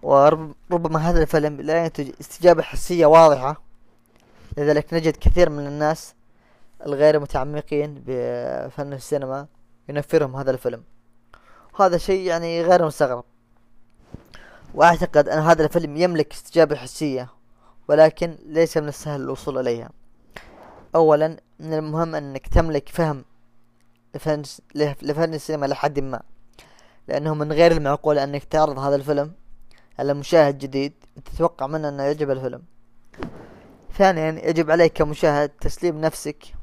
وربما هذا الفيلم لا ينتج استجابة حسية واضحة لذلك نجد كثير من الناس الغير متعمقين بفن السينما ينفرهم هذا الفيلم. وهذا شيء يعني غير مستغرب. وأعتقد أن هذا الفيلم يملك استجابة حسية ولكن ليس من السهل الوصول إليها. اولا من المهم أنك تملك فهم لفن, لفن السينما لحد ما. لأنه من غير المعقول أنك تعرض هذا الفيلم على مشاهد جديد تتوقع منه أنه يعجب الفيلم. ثانيا يجب عليك كمشاهد تسليم نفسك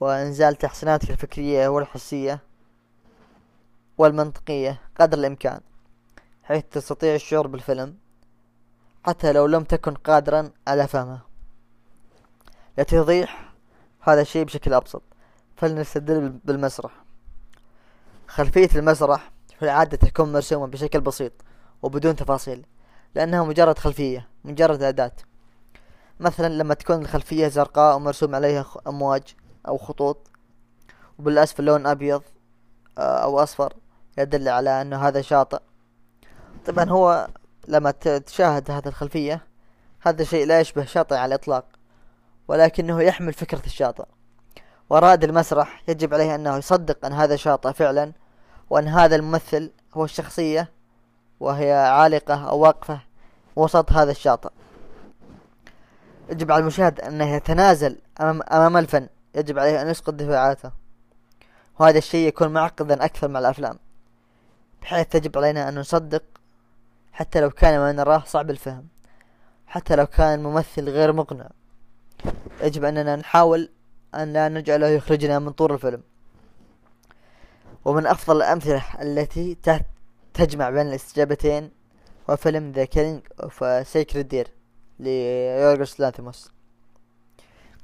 وإنزال تحسيناتك الفكرية والحسية والمنطقية قدر الإمكان حيث تستطيع الشعور بالفيلم حتى لو لم تكن قادرا على فهمه. لتوضيح هذا الشيء بشكل أبسط فلنستدل بالمسرح. خلفية المسرح في العادة تكون مرسومة بشكل بسيط وبدون تفاصيل لأنها مجرد خلفية مجرد أداة. مثلا لما تكون الخلفية زرقاء ومرسوم عليها أمواج أو خطوط وبالأسفل لون أبيض آه، أو أصفر يدل على أنه هذا شاطئ. طبعا هو لما تشاهد هذه الخلفية هذا شيء لا يشبه شاطئ على الإطلاق ولكنه يحمل فكرة الشاطئ. ورائد المسرح يجب عليه أنه يصدق أن هذا شاطئ فعلا وأن هذا الممثل هو الشخصية وهي عالقة أو واقفة وسط هذا الشاطئ. يجب على المشاهد أنه يتنازل أمام, أمام الفن. يجب عليه أن يسقط دفاعاته. وهذا الشيء يكون معقدا أكثر مع الأفلام بحيث يجب علينا أن نصدق حتى لو كان ما نراه صعب الفهم حتى لو كان الممثل غير مقنع. يجب أننا نحاول أن لا نجعله يخرجنا من طور الفيلم. ومن أفضل الأمثلة التي تجمع بين الاستجابتين هو فيلم The Killing of a Sacred Deer ليورغوس لانثيموس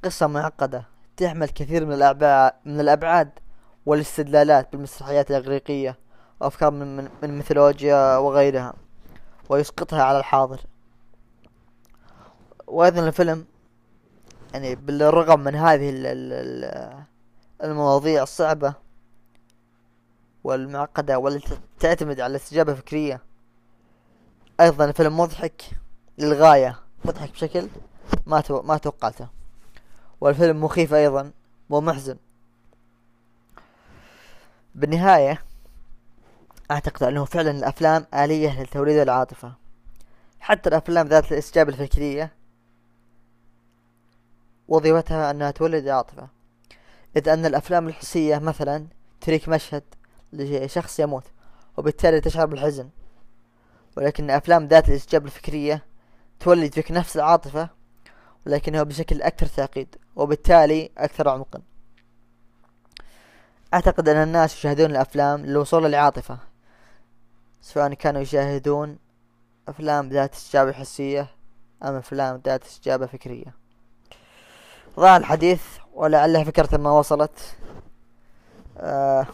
قصة معقدة تحمل كثير من الأعباء من الأبعاد والاستدلالات بالمسرحيات الإغريقية وأفكار من, من, من الميثولوجيا وغيرها ويسقطها على الحاضر. وأيضا الفيلم يعني بالرغم من هذه المواضيع الصعبة والمعقدة والتي تعتمد على استجابة فكرية أيضا الفيلم مضحك للغاية. مضحك بشكل ما تو... ما توقعته. والفيلم مخيف أيضا ومحزن. بالنهاية أعتقد أنه فعلا الأفلام آلية لتوليد العاطفة. حتى الأفلام ذات الاستجابة الفكرية وظيفتها أنها تولد العاطفة إذ أن الأفلام الحسية مثلا تريك مشهد لشخص يموت وبالتالي تشعر بالحزن. ولكن أفلام ذات الاستجابة الفكرية تولد فيك نفس العاطفة ولكنها بشكل أكثر تعقيد وبالتالي أكثر عمقا. أعتقد أن الناس يشاهدون الأفلام للوصول للعاطفة سواء كانوا يشاهدون أفلام ذات استجابة حسية أم أفلام ذات استجابة فكرية. ضاع الحديث ولعل فكرة ما وصلت. آه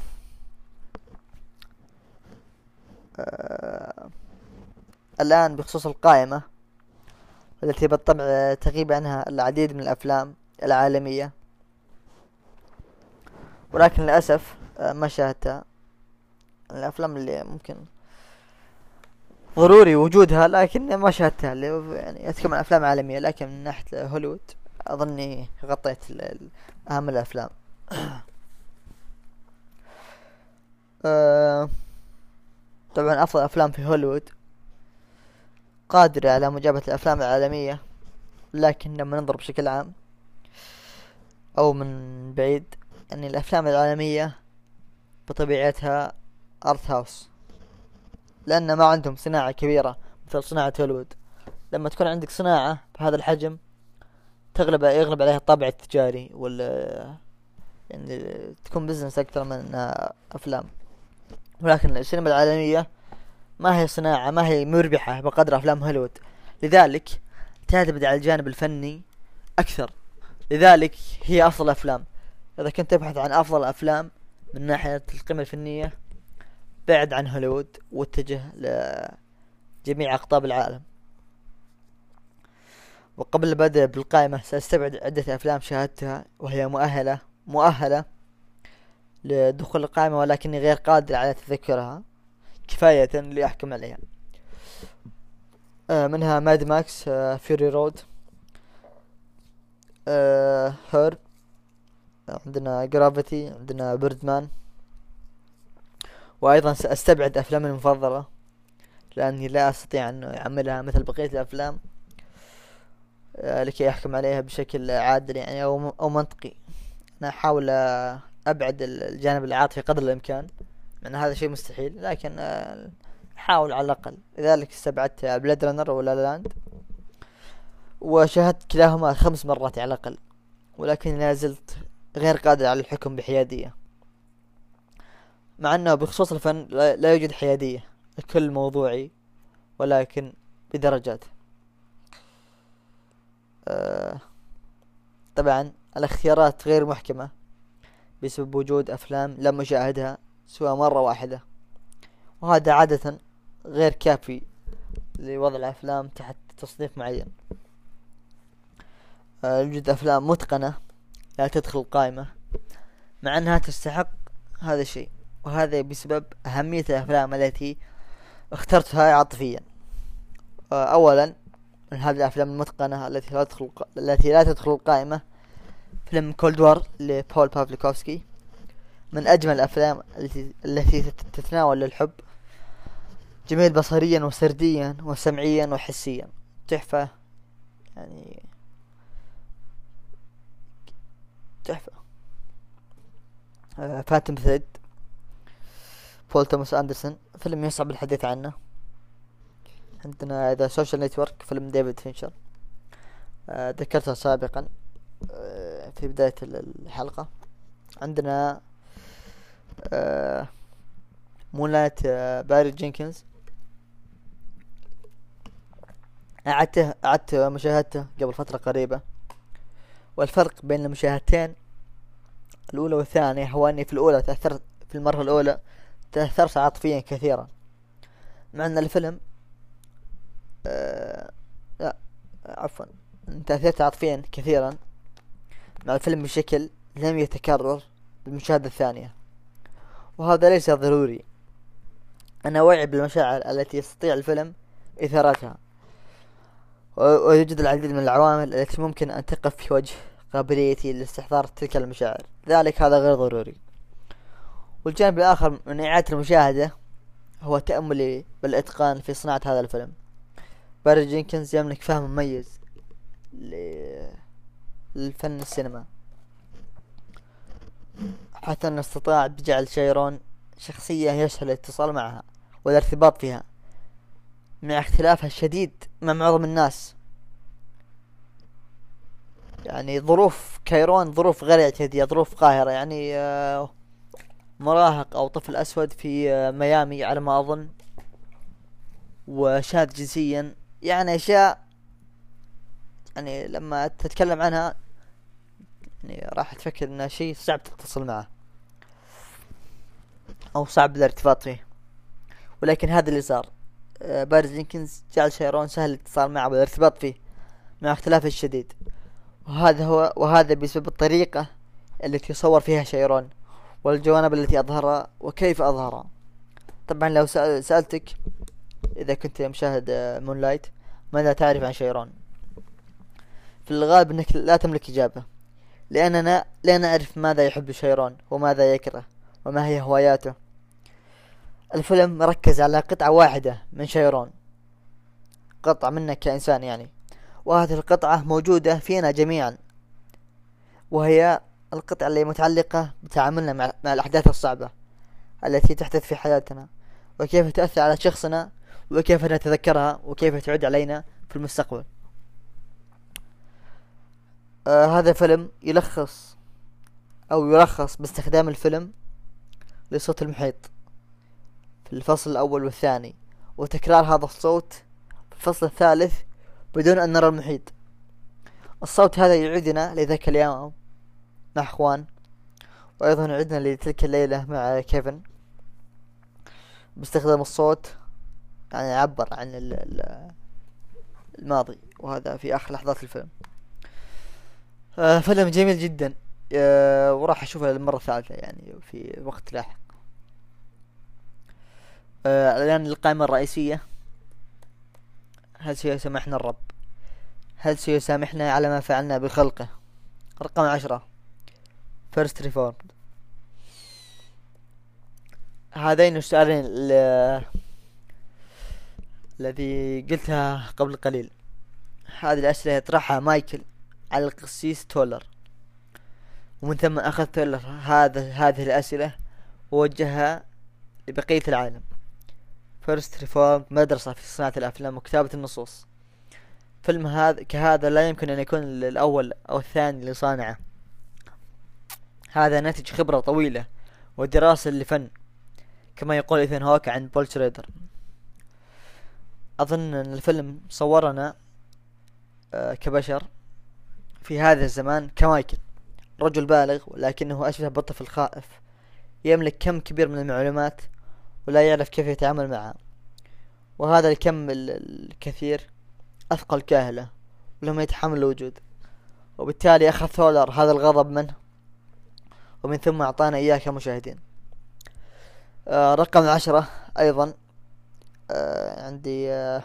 آه الآن بخصوص القائمة التي بالطبع تغيب عنها العديد من الأفلام العالمية. ولكن للأسف آه ما شاهدتها. الأفلام اللي ممكن ضروري وجودها لكن ما شاهدتها. اللي يعني أتكلم عن أفلام عالمية لكن من ناحية هوليوود أظني غطيت ال- ال- أهم الأفلام. آه، طبعا أفضل أفلام في هوليوود قادرة على مجابهة الأفلام العالمية لكن لما ننظر بشكل عام أو من بعيد يعني الأفلام العالمية بطبيعتها art house لأن ما عندهم صناعة كبيرة مثل صناعة هوليوود. لما تكون عندك صناعة بهذا الحجم تغلب يغلب عليها الطابع التجاري ولا يعني تكون business أكثر من أفلام. ولكن السينما العالمية ما هي صناعة ما هي مربحة بقدر أفلام هوليوود. لذلك تعتمد على الجانب الفني أكثر. لذلك هي أفضل أفلام. إذا كنت تبحث عن أفضل أفلام من ناحية القيمة الفنية بعد عن هوليوود واتجه لجميع أقطاب العالم. وقبل البدء بالقائمة سأستبعد عدة أفلام شاهدتها وهي مؤهلة مؤهلة لدخول القائمة ولكني غير قادر على تذكرها. كفاية لأحكم عليها. آه، منها Mad Max آه، Fury Road آه، Her عندنا Gravity عندنا Birdman وأيضا سأستبعد أفلامي المفضلة لأني لا أستطيع أن أعملها مثل بقية الأفلام آه، لكي أحكم عليها بشكل عادل يعني أو أو منطقي. أنا أحاول أبعد ال- الجانب العاطفي قدر الإمكان. مع أن هذا شيء مستحيل لكن آه، أحاول على الأقل. لذلك استبعدت Blade Runner و La La Land وشاهدت كلاهما خمس مرات على الأقل ولكن لا زلت غير قادر على الحكم بحيادية. مع أنه بخصوص الفن لا يوجد حيادية الكل موضوعي ولكن بدرجات. آه، طبعا الأختيارات غير محكمة بسبب وجود أفلام لم أشاهدها سوى مرة واحدة. وهذا عادة غير كافي لوضع الأفلام تحت تصنيف معين. آه، يوجد أفلام متقنة لا تدخل القائمة مع أنها تستحق هذا الشيء. وهذا بسبب أهمية الأفلام التي اخترتها عاطفيا. آه، أولا من هذه الأفلام المتقنة التي لا تدخل التي لا تدخل القائمة فيلم Cold War لبول بافليكوفسكي. من أجمل الأفلام التي التي تت- تتناول الحب جميل بصريا وسرديا وسمعيا وحسيا. تحفة. يعني تحفة. آه، Phantom Thread بول توماس أندرسون فيلم يصعب الحديث عنه. عندنا The Social Network فيلم ديفيد فينشر. آه، ذكرتها سابقا آه، في بداية ال- الحلقة. عندنا آه، Moonlight آه، باري جينكنز. أعدته أعدت مشاهدته قبل فترة قريبة. والفرق بين المشاهدتين الأولى والثانية هو أني في الأولى تأثرت في المرة الأولى تأثرت عاطفيا كثيرا. مع أن الفيلم آه لا عفوا تأثرت عاطفيا كثيرا. مع الفيلم بشكل لم يتكرر بالمشاهدة الثانية. وهذا ليس ضروري. أنا واعي بالمشاعر التي يستطيع الفيلم إثارتها. ويوجد العديد من العوامل التي ممكن أن تقف في وجه قابليتي لاستحضار تلك المشاعر. ذلك هذا غير ضروري. والجانب الآخر من إعادة المشاهدة هو تأملي بالإتقان في صناعة هذا الفيلم. باري جينكنز يملك فهم مميز للفن السينما. حتى استطاع بجعل شيرون شخصية يسهل الاتصال معها والارتباط فيها مع اختلافها الشديد مع معظم الناس. يعني ظروف شايرون ظروف غير اعتيادية ظروف قاهرة. يعني آه، مراهق أو طفل أسود في آه، ميامي على ما أظن وشاذ جنسيا. يعني أشياء يعني لما تتكلم عنها يعني راح تفكر إنه شيء صعب تتصل معه. أو صعب الارتباط فيه. ولكن هذا اللي صار. آه، بارز جينكنز جعل شايرون سهل الاتصال معه والارتباط فيه مع اختلافه الشديد. وهذا هو وهذا بسبب الطريقة التي صور فيها شيرون والجوانب التي أظهرها وكيف أظهرها طبعا لو سأل- سألتك إذا كنت مشاهد Moonlight ماذا تعرف عن شايرون في الغالب أنك لا تملك إجابة لأننا لا نعرف ماذا يحب شايرون وماذا يكره وما هي هواياته. الفيلم مركز على قطعة واحدة من شايرون قطعة منك كإنسان يعني. وهذه القطعة موجودة فينا جميعا. وهي القطعة اللي متعلقة بتعاملنا مع, مع الأحداث الصعبة التي تحدث في حياتنا. وكيف تؤثر على شخصنا وكيف نتذكرها وكيف تعود علينا في المستقبل. آه هذا فيلم يلخص أو يلخص باستخدام الفيلم لصوت المحيط. في الفصل الأول والثاني وتكرار هذا الصوت في الفصل الثالث بدون أن نرى المحيط. الصوت هذا يعيدنا لذاك اليوم مع إخوان وأيضا عدنا لتلك الليلة مع كيفن. باستخدام الصوت يعني عبر عن الماضي وهذا في آخر لحظات الفيلم. آه فيلم جميل جدا. آه وراح أشوفه للمرة الثالثة يعني في وقت لاحق. آه الان القائمة الرئيسية. هل سيسامحنا الرب؟ هل سيسامحنا على ما فعلنا بخلقه؟ رقم عشرة. First Reformed هذين السؤالين الذي قلتها قبل قليل. هذه الأسئلة يطرحها مايكل على القسيس تولر. ومن ثم أخذ تولر هذا هذه الأسئلة ووجهها لبقية العالم. First Reformed مدرسة في صناعة الأفلام وكتابة النصوص. فيلم هذا كهذا لا يمكن أن يكون الأول أو الثاني لصانعه. هذا ناتج خبرة طويلة ودراسة لفن كما يقول إيثن هوك عن بول شريدر. أظن أن الفيلم صورنا آه، كبشر في هذا الزمان كمايكل رجل بالغ ولكنه أشبه بطفل خائف يملك كم كبير من المعلومات ولا يعرف كيف يتعامل معها. وهذا الكم الكثير أثقل كاهله ولم يتحمل الوجود. وبالتالي أخذ تولر هذا الغضب منه ومن ثم أعطانا إياه كمشاهدين. آه رقم عشرة أيضا آه عندي آه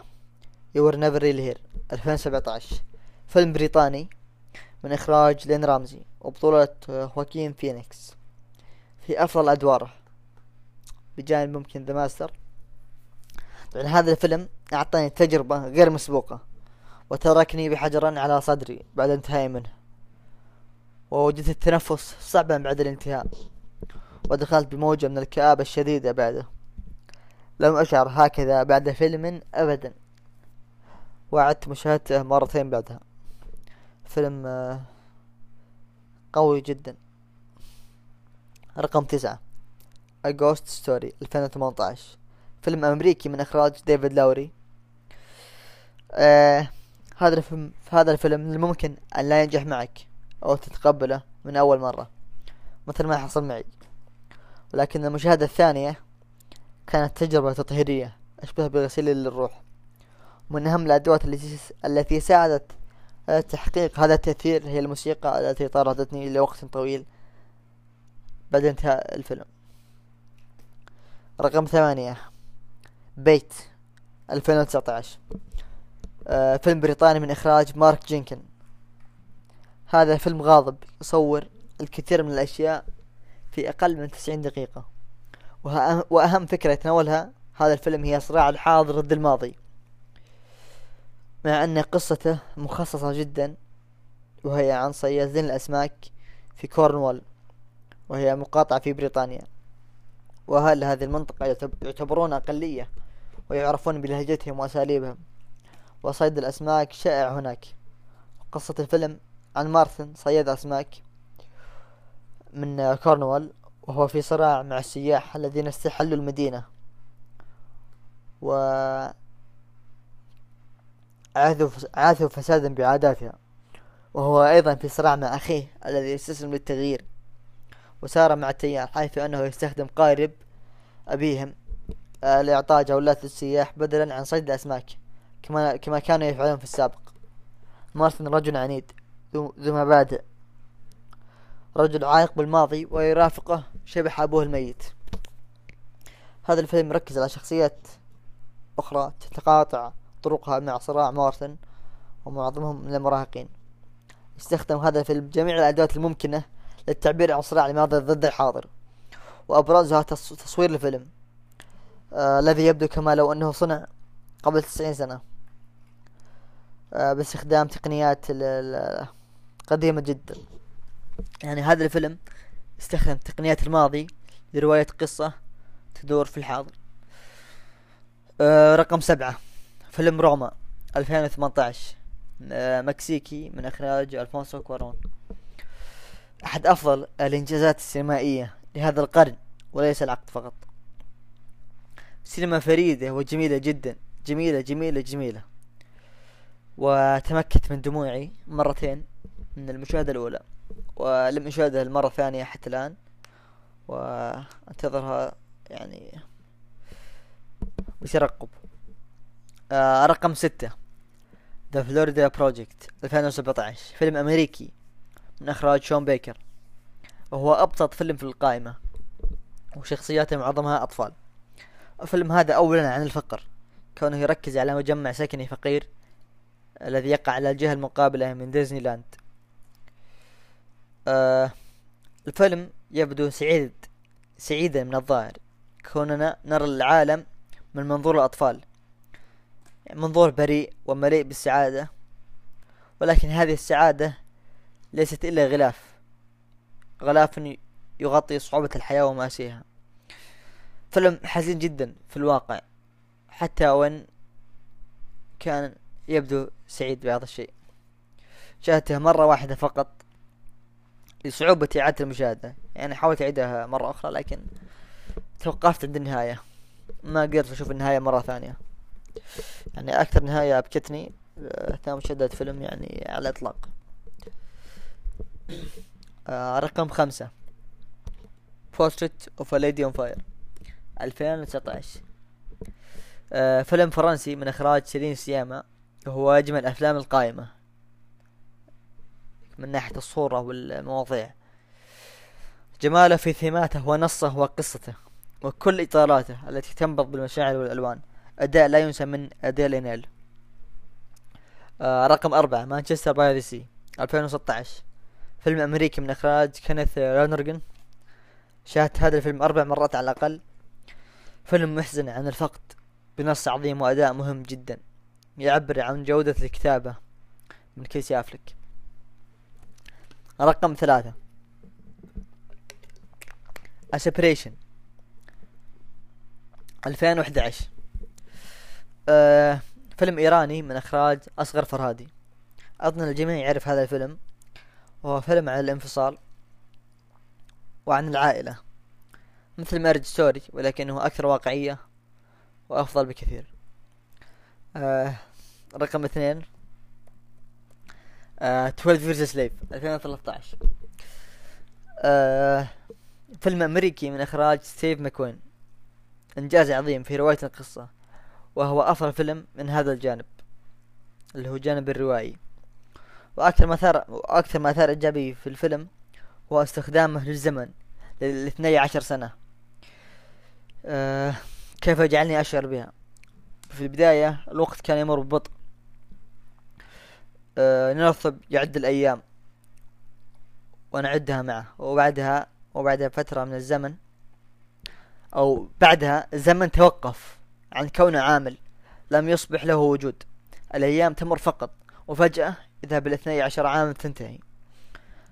You Were Never Really Here 2017 فيلم بريطاني من إخراج لين رامزي وبطولة آه خواكين فينيكس في أفضل أدواره. بجانب ممكن The Master طبعا هذا الفيلم أعطاني تجربة غير مسبوقة وتركني بحجر على صدري بعد انتهائي منه. ووجدت التنفس صعبا بعد الانتهاء ودخلت بموجة من الكآبة الشديدة بعده. لم أشعر هكذا بعد فيلم أبدا وعدت مشاهدته مرتين بعدها. فيلم آه، قوي جدا. رقم تسعة. A Ghost Story 2018 فيلم أمريكي من إخراج ديفيد لاوري آه هذا الفيلم هذا الفيلم من الممكن أن لا ينجح معك أو تتقبله من أول مرة مثل ما حصل معي. ولكن المشاهدة الثانية كانت تجربة تطهيرية أشبه بغسيل للروح. ومن أهم الأدوات التي ساعدت على تحقيق هذا التأثير هي الموسيقى التي طاردتني لوقت طويل بعد انتهاء الفيلم. رقم ثمانية. بيت 2019 آه فيلم بريطاني من إخراج مارك جينكن. هذا فيلم غاضب يصور الكثير من الأشياء في أقل من تسعين دقيقة. وأهم فكرة يتناولها هذا الفيلم هي صراع الحاضر ضد الماضي. مع أن قصته مخصصة جدا وهي عن صيادين الأسماك في كورنوال وهي مقاطعة في بريطانيا. وأهل هذه المنطقة يعتبرون أقلية ويعرفون بلهجتهم وأساليبهم؟ وصيد الأسماك شائع هناك. قصة الفيلم عن مارثن صياد أسماك من كورنوال وهو في صراع مع السياح الذين استحلوا المدينة. و عاثوا فسادا بعاداتها. وهو أيضا في صراع مع أخيه الذي استسلم للتغيير. وسار مع التيار حيث أنه يستخدم قارب أبيهم آه، لإعطاء جولات للسياح بدلا عن صيد الأسماك كما كما كانوا يفعلون في السابق. مارثن رجل عنيد ذو مبادئ. رجل عائق بالماضي ويرافقه شبح أبوه الميت. هذا الفيلم يركز على شخصية أخرى تتقاطع طرقها مع صراع مارتن ومعظمهم من المراهقين. استخدم هذا الفيلم جميع الأدوات الممكنة للتعبير عن صراع الماضي ضد الحاضر. وأبرزها تص- تصوير الفيلم. آه الذي يبدو كما لو أنه صنع قبل تسعين سنة. آه باستخدام تقنيات قديمة جدا. يعني هذا الفيلم استخدم تقنيات الماضي لرواية قصة تدور في الحاضر. آه رقم سبعة. فيلم روما 2018 آه مكسيكي من إخراج ألفونسو كوارون. أحد أفضل الإنجازات السينمائية لهذا القرن وليس العقد فقط. سينما فريدة وجميلة جدا. جميلة جميلة جميلة. وتمكت من دموعي مرتين من المشاهدة الأولى. ولم أشاهدها المرة الثانية حتى الآن. وأنتظرها يعني بترقب آه رقم ستة. The Florida Project 2017 فيلم أمريكي. من إخراج شون بيكر وهو أبسط فيلم في القائمة وشخصياته معظمها أطفال. الفيلم هذا أولا عن الفقر كونه يركز على مجمع سكني فقير الذي يقع على الجهة المقابلة من ديزني لاند آه الفيلم يبدو سعيد سعيدا من الظاهر كوننا نرى العالم من منظور الأطفال. منظور بريء ومليء بالسعادة ولكن هذه السعادة ليست إلا غلاف. غلاف يغطي صعوبة الحياة ومآسيها. فيلم حزين جدا في الواقع. حتى وإن كان يبدو سعيد بهذا الشيء. شاهدته مرة واحدة فقط لصعوبة إعادة المشاهدة. يعني حاولت أعيدها مرة أخرى لكن توقفت عند النهاية. ما قدرت أشوف النهاية مرة ثانية. يعني أكثر نهاية أبكتني آه، أثناء مشاهدة فيلم يعني على الإطلاق. آه رقم خمسة. Of a Lady on Fire 2019 آه فيلم فرنسي من إخراج سيلين سياما وهو أجمل أفلام القائمة. من ناحية الصورة والمواضيع. جماله في ثيماته ونصه وقصته وكل إطاراته التي تنبض بالمشاعر والألوان. أداء لا ينسى من أديل إنيل آه رقم أربعة Manchester by the Sea 2016 فيلم أمريكي من إخراج كينيث لونرجن شاهدت هذا الفيلم أربع مرات على الأقل. فيلم محزن عن الفقد بنص عظيم وأداء مهم جدا. يعبر عن جودة الكتابة من كيسي أفلك رقم ثلاثة. A Separation 2011 آه فيلم إيراني من إخراج أصغر فرهادي. أظن الجميع يعرف هذا الفيلم. وهو فيلم عن الانفصال وعن العائلة. مثل Marriage Story ولكنه أكثر واقعية وأفضل بكثير. آه رقم اثنين. آه 12 Years a Slave 2013 آه فيلم أمريكي من إخراج ستيف ماكوين. إنجاز عظيم في رواية القصة وهو أفضل فيلم من هذا الجانب اللي هو الجانب الروائي. وأكثر ما ثار وأكثر ما أثار إعجابي في الفيلم هو استخدامه للزمن لاثني عشر سنة. آه كيف يجعلني أشعر بها؟ في البداية الوقت كان يمر ببطء. آه نرثب يعد الأيام. ونعدها معه. وبعدها وبعد فترة من الزمن أو بعدها الزمن توقف عن كونه عامل. لم يصبح له وجود. الأيام تمر فقط. وفجأة إذا بالاثني عشر عاما تنتهي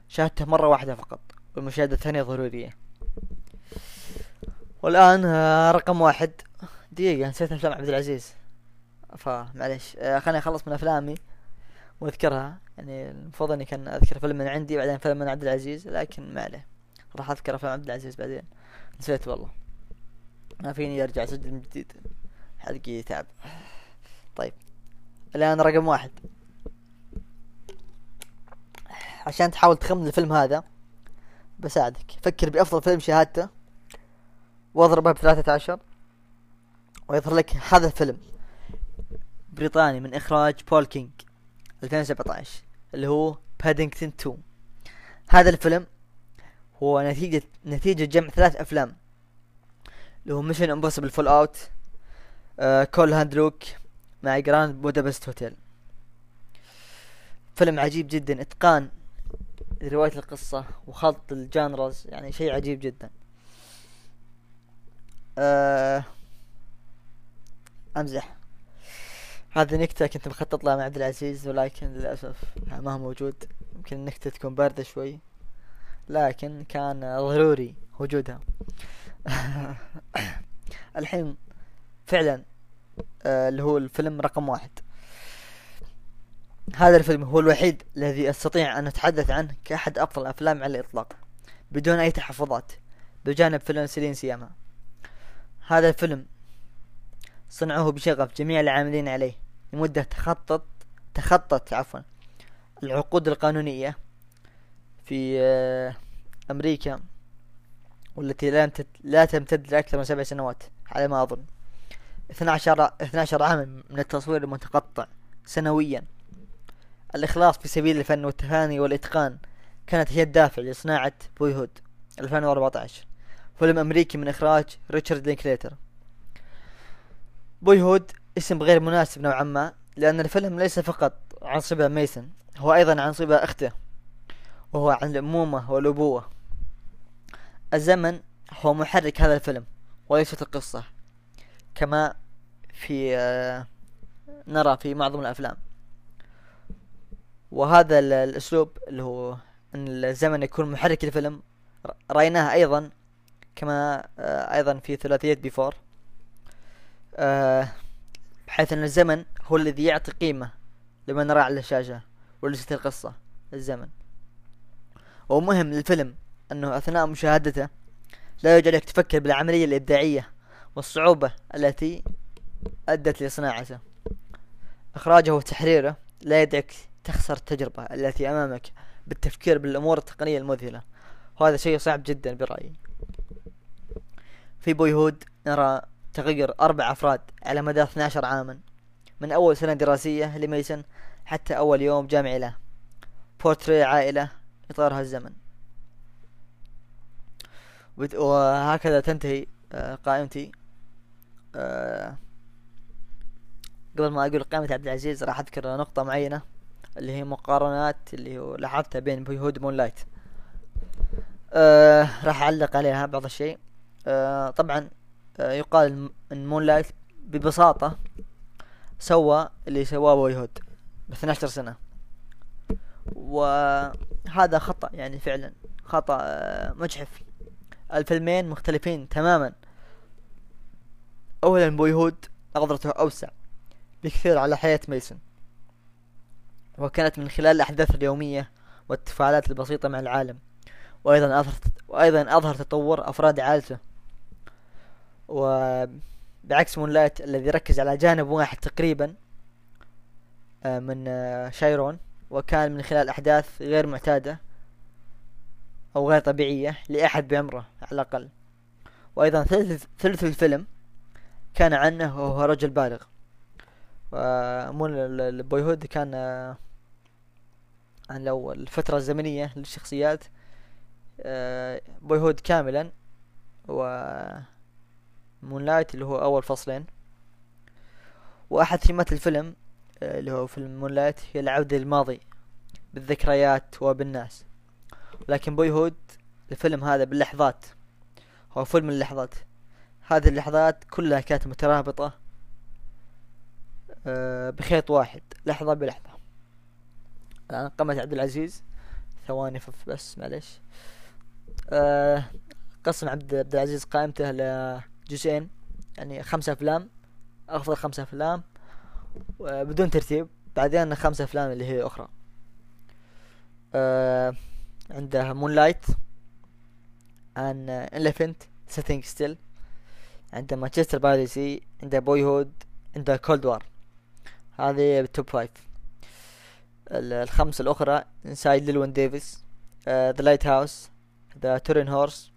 شاهدته مرة واحدة فقط والمشاهدة الثانية ضرورية. والآن آه، رقم واحد. دقيقة نسيت أفلام عبد العزيز. فمعليش آه، خليني أخلص من أفلامي وأذكرها. يعني المفروض إني كان أذكر فيلم من عندي بعدين فيلم من عبد العزيز لكن ما عليه. راح أذكر أفلام عبد العزيز بعدين. نسيت والله. ما فيني أرجع أسجل من جديد. حلقي تعب. طيب. الآن رقم واحد. عشان تحاول تخمن الفيلم هذا. بساعدك. فكر بأفضل فيلم شاهدته. واضربه بثلاثة عشر. ويظهر لك هذا الفيلم. بريطاني من إخراج بول كينج 2017 اللي هو بادينغتون 2 هذا الفيلم هو نتيجة نتيجة جمع ثلاث أفلام. اللي هو Mission Impossible Fallout آه Cool Hand Luke مع Grand Budapest Hotel فيلم عجيب جدا. إتقان رواية القصة وخلط ال genres يعني شيء عجيب جدا. آه أمزح. هذه نكتة كنت مخطط لها مع عبد العزيز ولكن للأسف ما هو موجود. يمكن النكتة تكون باردة شوي. لكن كان ضروري وجودها. الحين فعلا آه اللي هو الفيلم رقم واحد. هذا الفيلم هو الوحيد الذي أستطيع أن أتحدث عنه كأحد أفضل الأفلام على الإطلاق بدون أي تحفظات بجانب فيلم سيلين سياما. هذا الفيلم صنعوه بشغف جميع العاملين عليه لمدة تخطط تخطت عفوا العقود القانونية في آه، أمريكا والتي لا لا تمتد لأكثر من سبع سنوات على ما أظن. 12 12 عاما من التصوير المتقطع سنويا. الإخلاص في سبيل الفن والتفاني والإتقان كانت هي الدافع لصناعة Boyhood 2014 فيلم أمريكي من إخراج ريتشارد لينكليتر. Boyhood اسم غير مناسب نوعا ما لأن الفيلم ليس فقط عن صبا ميسن هو أيضا عن صبا أخته وهو عن الأمومة والأبوة. الزمن هو محرك هذا الفيلم وليست القصة كما في آه، نرى في معظم الأفلام. وهذا الأسلوب اللي هو أن الزمن يكون محرك الفيلم رأيناه أيضا كما آه، أيضا في ثلاثية بيفور. آه، بحيث أن الزمن هو الذي يعطي قيمة لما نرى على الشاشة وليست القصة الزمن. ومهم للفيلم أنه أثناء مشاهدته لا يجعلك تفكر بالعملية الإبداعية والصعوبة التي أدت لصناعته. إخراجه وتحريره لا يدعك تخسر التجربة التي أمامك بالتفكير بالأمور التقنية المذهلة. وهذا شيء صعب جدا برأيي. في Boyhood نرى تغير أربع أفراد على مدى 12 عاما من أول سنة دراسية لميسن حتى أول يوم جامعي له. بورتريه عائلة إطارها الزمن. وهكذا تنتهي آه، قائمتي. آه، قبل ما أقول قائمة عبد العزيز راح أذكر نقطة معينة. اللي هي مقارنات اللي لاحظتها بين Boyhood Moonlight. آه راح أعلق عليها بعض الشيء. آه طبعا آه يقال إن Moonlight ببساطة سوى اللي سواه Boyhood ب 12 سنة. وهذا خطأ يعني فعلا خطأ آه مجحف. الفيلمين مختلفين تماما. اولا Boyhood نظرته أوسع بكثير على حياة ميسون وكانت من خلال الأحداث اليومية والتفاعلات البسيطة مع العالم وأيضا أظهر وأيضا أظهر تطور أفراد عائلته. وبعكس مونلايت الذي ركز على جانب واحد تقريبا آه، من آه، شايرون وكان من خلال أحداث غير معتادة أو غير طبيعية لأحد بعمره على الأقل. وأيضا ثلث, الفيلم كان عنه وهو رجل بالغ. ومون ال Boyhood كان آه، لو الفترة الزمنية للشخصيات Boyhood كاملا و Moonlight اللي هو أول فصلين. وأحد ثيمات الفيلم آه، اللي هو فيلم Moonlight هي العودة للماضي بالذكريات وبالناس. لكن Boyhood الفيلم هذا باللحظات هو فيلم اللحظات. هذه اللحظات كلها كانت مترابطة آه، بخيط واحد لحظة بلحظة. قائمة عبد العزيز. ثواني بس معلش أه قسم عبد العزيز قائمته لجزئين. يعني خمسة أفلام أفضل خمسة أفلام بدون ترتيب. بعدين خمسة أفلام اللي هي أخرى. عنده Moonlight An Elephant Sitting Still عنده Manchester by Sea عنده Boyhood عنده Cold War هذه ال top five الخمسة الأخرى Inside Llewyn Davis The Lighthouse The Turin Horse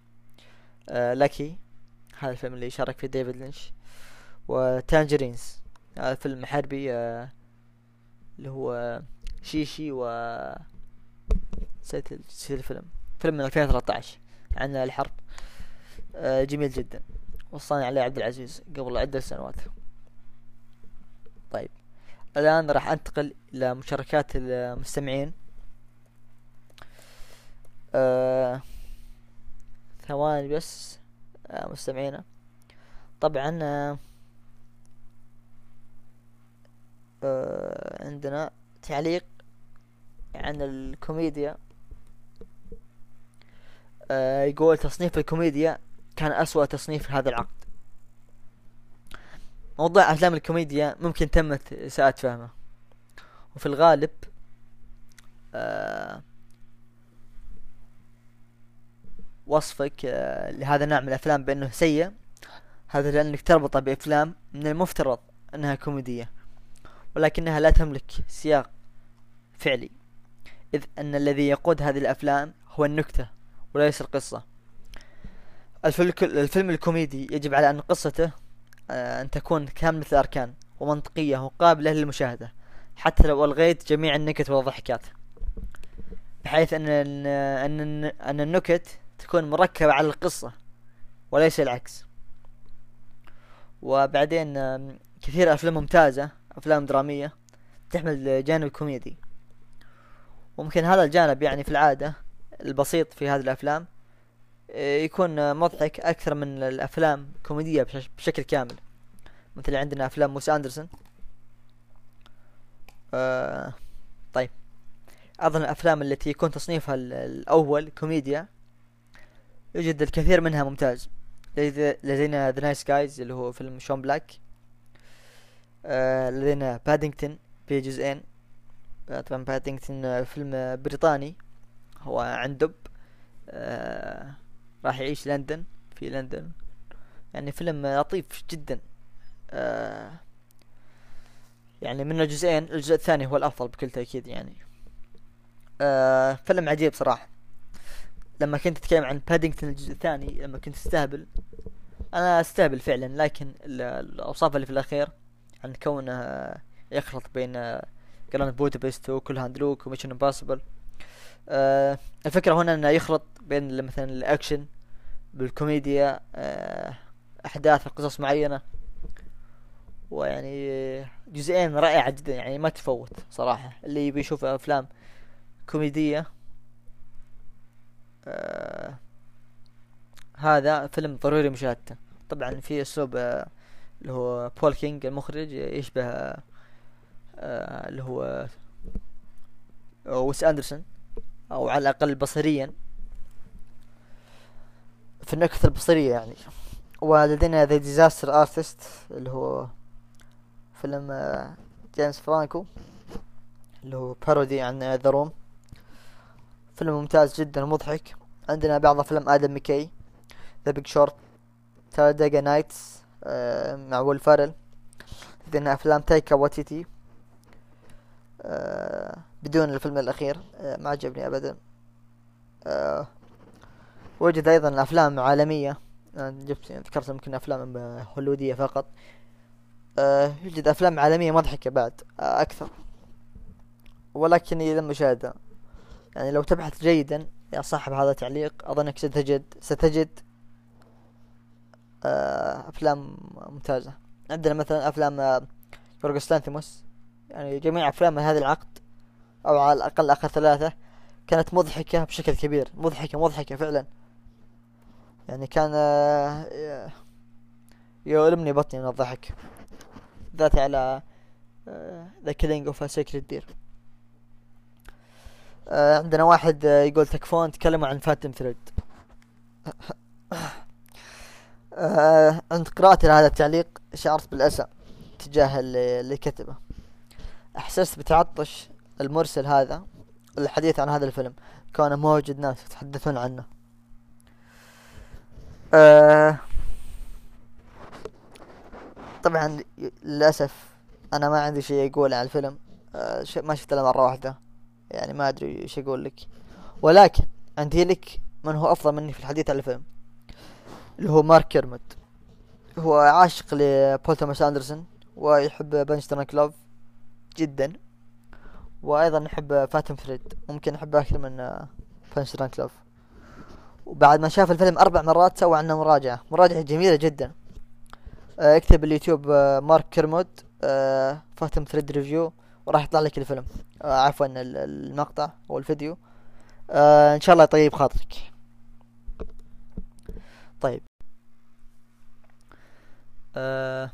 Lucky هذا الفيلم اللي شارك فيه ديفيد لينش و Tangerines هذا فيلم حربي آه, اللي هو شيشي و نسيت الفيلم. فيلم من 2013 عن الحرب uh, جميل جدا وصاني عليه عبد العزيز قبل عدة سنوات. طيب. الآن راح أنتقل إلى مشاركات المستمعين. آه ثواني بس آه مستمعينا. طبعا آه عندنا تعليق عن الكوميديا. يقول تصنيف الكوميديا كان أسوأ تصنيف هذا العقد. موضوع أفلام الكوميديا ممكن تمت إساءة فهمه وفي الغالب آه وصفك آه لهذا النوع من الأفلام بأنه سيء. هذا لأنك تربطه بأفلام من المفترض أنها كوميدية ولكنها لا تملك سياق فعلي. إذ أن الذي يقود هذه الأفلام هو النكتة وليس القصة. الفيلم الكوميدي يجب على أن قصته أن تكون كاملة الأركان ومنطقية وقابلة للمشاهدة حتى لو ألغيت جميع النكت والضحكات. بحيث أن أن أن النكت تكون مركبة على القصة وليس العكس. وبعدين كثير أفلام ممتازة أفلام درامية تحمل جانب كوميدي. وممكن هذا الجانب يعني في العادة البسيط في هذه الأفلام آه، يكون مضحك أكثر من الأفلام كوميدية بشكل كامل. مثل عندنا أفلام موس أندرسون. آه طيب. أظن الأفلام التي يكون تصنيفها الأول كوميديا. يوجد الكثير منها ممتاز. لدينا The Nice Guys اللي هو فيلم شين بلاك. آه لدينا بادينغتون في جزئين. آه طبعا بادينغتون فيلم بريطاني. هو عن دب. آه راح يعيش لندن في لندن. يعني فيلم لطيف جدا. آه يعني من الجزئين الجزء الثاني هو الأفضل بكل تأكيد يعني. آه فيلم عجيب صراحة. لما كنت تتكلم عن بادينغتون الجزء الثاني لما كنت تستهبل أنا أستهبل فعلا لكن الأوصاف اللي في الأخير عن كونه يخلط بين Grand Budapest و Cool Hand Luke و Mission Impossible آه الفكرة هنا إنه يخلط بين مثلا الأكشن بالكوميديا آه أحداث قصص معينة. ويعني جزئين رائعة جدا يعني ما تفوت صراحة. اللي يبي يشوف أفلام كوميدية آه هذا فيلم ضروري مشاهدته. طبعا في أسلوب آه اللي هو بول كينج المخرج يشبه آه اللي هو ويس أندرسون أو على الأقل بصريا. في النكتة البصرية يعني. ولدينا The Disaster Artist اللي هو فيلم آه، جيمس فرانكو اللي هو parody عن The Room فيلم ممتاز جدا ومضحك. عندنا بعض أفلام آدم ميكي The Big Short Talladega Nights مع ويل فارل عندنا أفلام تايكا واتيتي آه بدون الفيلم الأخير آه ما عجبني ابدا. يوجد أيضا أفلام عالمية. جبت ذكرت يمكن أفلام هوليودية فقط. آه يوجد أفلام عالمية مضحكة بعد آه أكثر. ولكن اذا مشاهدة يعني لو تبحث جيدا يا صاحب هذا التعليق أظنك ستجد ستجد آه أفلام ممتازة. عندنا مثلا أفلام يورغوس لانثيموس يعني جميع أفلام هذا العقد أو على الأقل آخر ثلاثة كانت مضحكة بشكل كبير. مضحكة مضحكة فعلا. يعني كان آه، يؤلمني بطني من الضحك. ذات على The Killing of Sacred Deer عندنا واحد آه، يقول تكفون تكلموا عن Phantom Thread. آه، عند قراءتي لهذا التعليق شعرت بالأسى تجاه اللي كتبه. أحسست بتعطش المرسل هذا الحديث عن هذا الفيلم كونه موجود ناس يتحدثون عنه. آه طبعا للأسف أنا ما عندي شيء أقوله عن الفيلم. آه ما شفت إلا مرة واحدة. يعني ما أدري إيش أقول لك. ولكن عندي لك من هو أفضل مني في الحديث عن الفيلم. اللي هو مارك كيرمت هو عاشق لبول توماس أندرسون ويحب Punch-Drunk Love جدا. وأيضا يحب Phantom Thread. ممكن احبه أكثر من Punch-Drunk Love وبعد ما شاف الفيلم أربع مرات سوى عنه مراجعة. مراجعة جميلة جدا. آه، اكتب باليوتيوب آه، مارك كيرمود آه Phantom Thread review وراح يطلع لك الفيلم. عفوا ال- المقطع أو الفيديو. إن شاء الله يطيب خاطرك. طيب. آه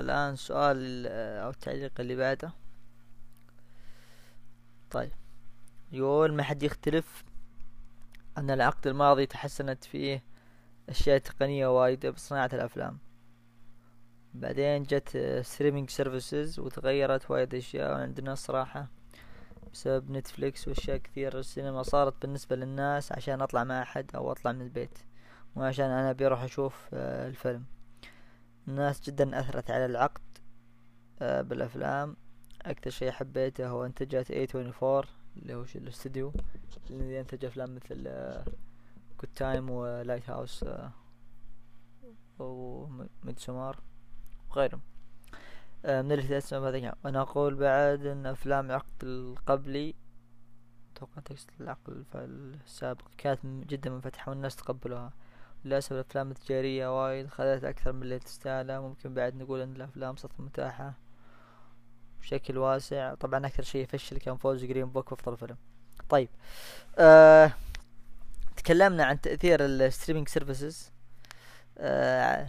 الآن سؤال أو التعليق اللي بعده. طيب. يقول ما حد يختلف أن العقد الماضي تحسنت فيه أشياء تقنية وايدة بصناعة الأفلام. بعدين جت streaming services وتغيرت وايد أشياء عندنا الصراحة بسبب Netflix وأشياء كثير السينما صارت بالنسبة للناس عشان أطلع مع أحد أو أطلع من البيت مو عشان أنا أبي أروح أشوف آه، الفيلم. الناس جدا أثرت على العقد آه، بالأفلام. أكثر شيء حبيته هو إنتاجات A24 اللي هو الاستديو اللي ينتج أفلام مثل Good Time و Lighthouse و Midsommar وغيرهم. آه، من اللي تسمع هذا الكلام. وأنا أقول بعد أن أفلام العقد القبلي أتوقع تقصد العقد السابق كانت جدا منفتحة والناس تقبلوها. للأسف الأفلام التجارية وايد خذت أكثر من اللي تستاهله. ممكن بعد نقول أن الأفلام صارت متاحة. بشكل واسع. طبعا أكثر شيء يفشل كان فوز Green Book بأفضل فيلم. طيب آه تكلمنا عن تأثير ال streaming services آه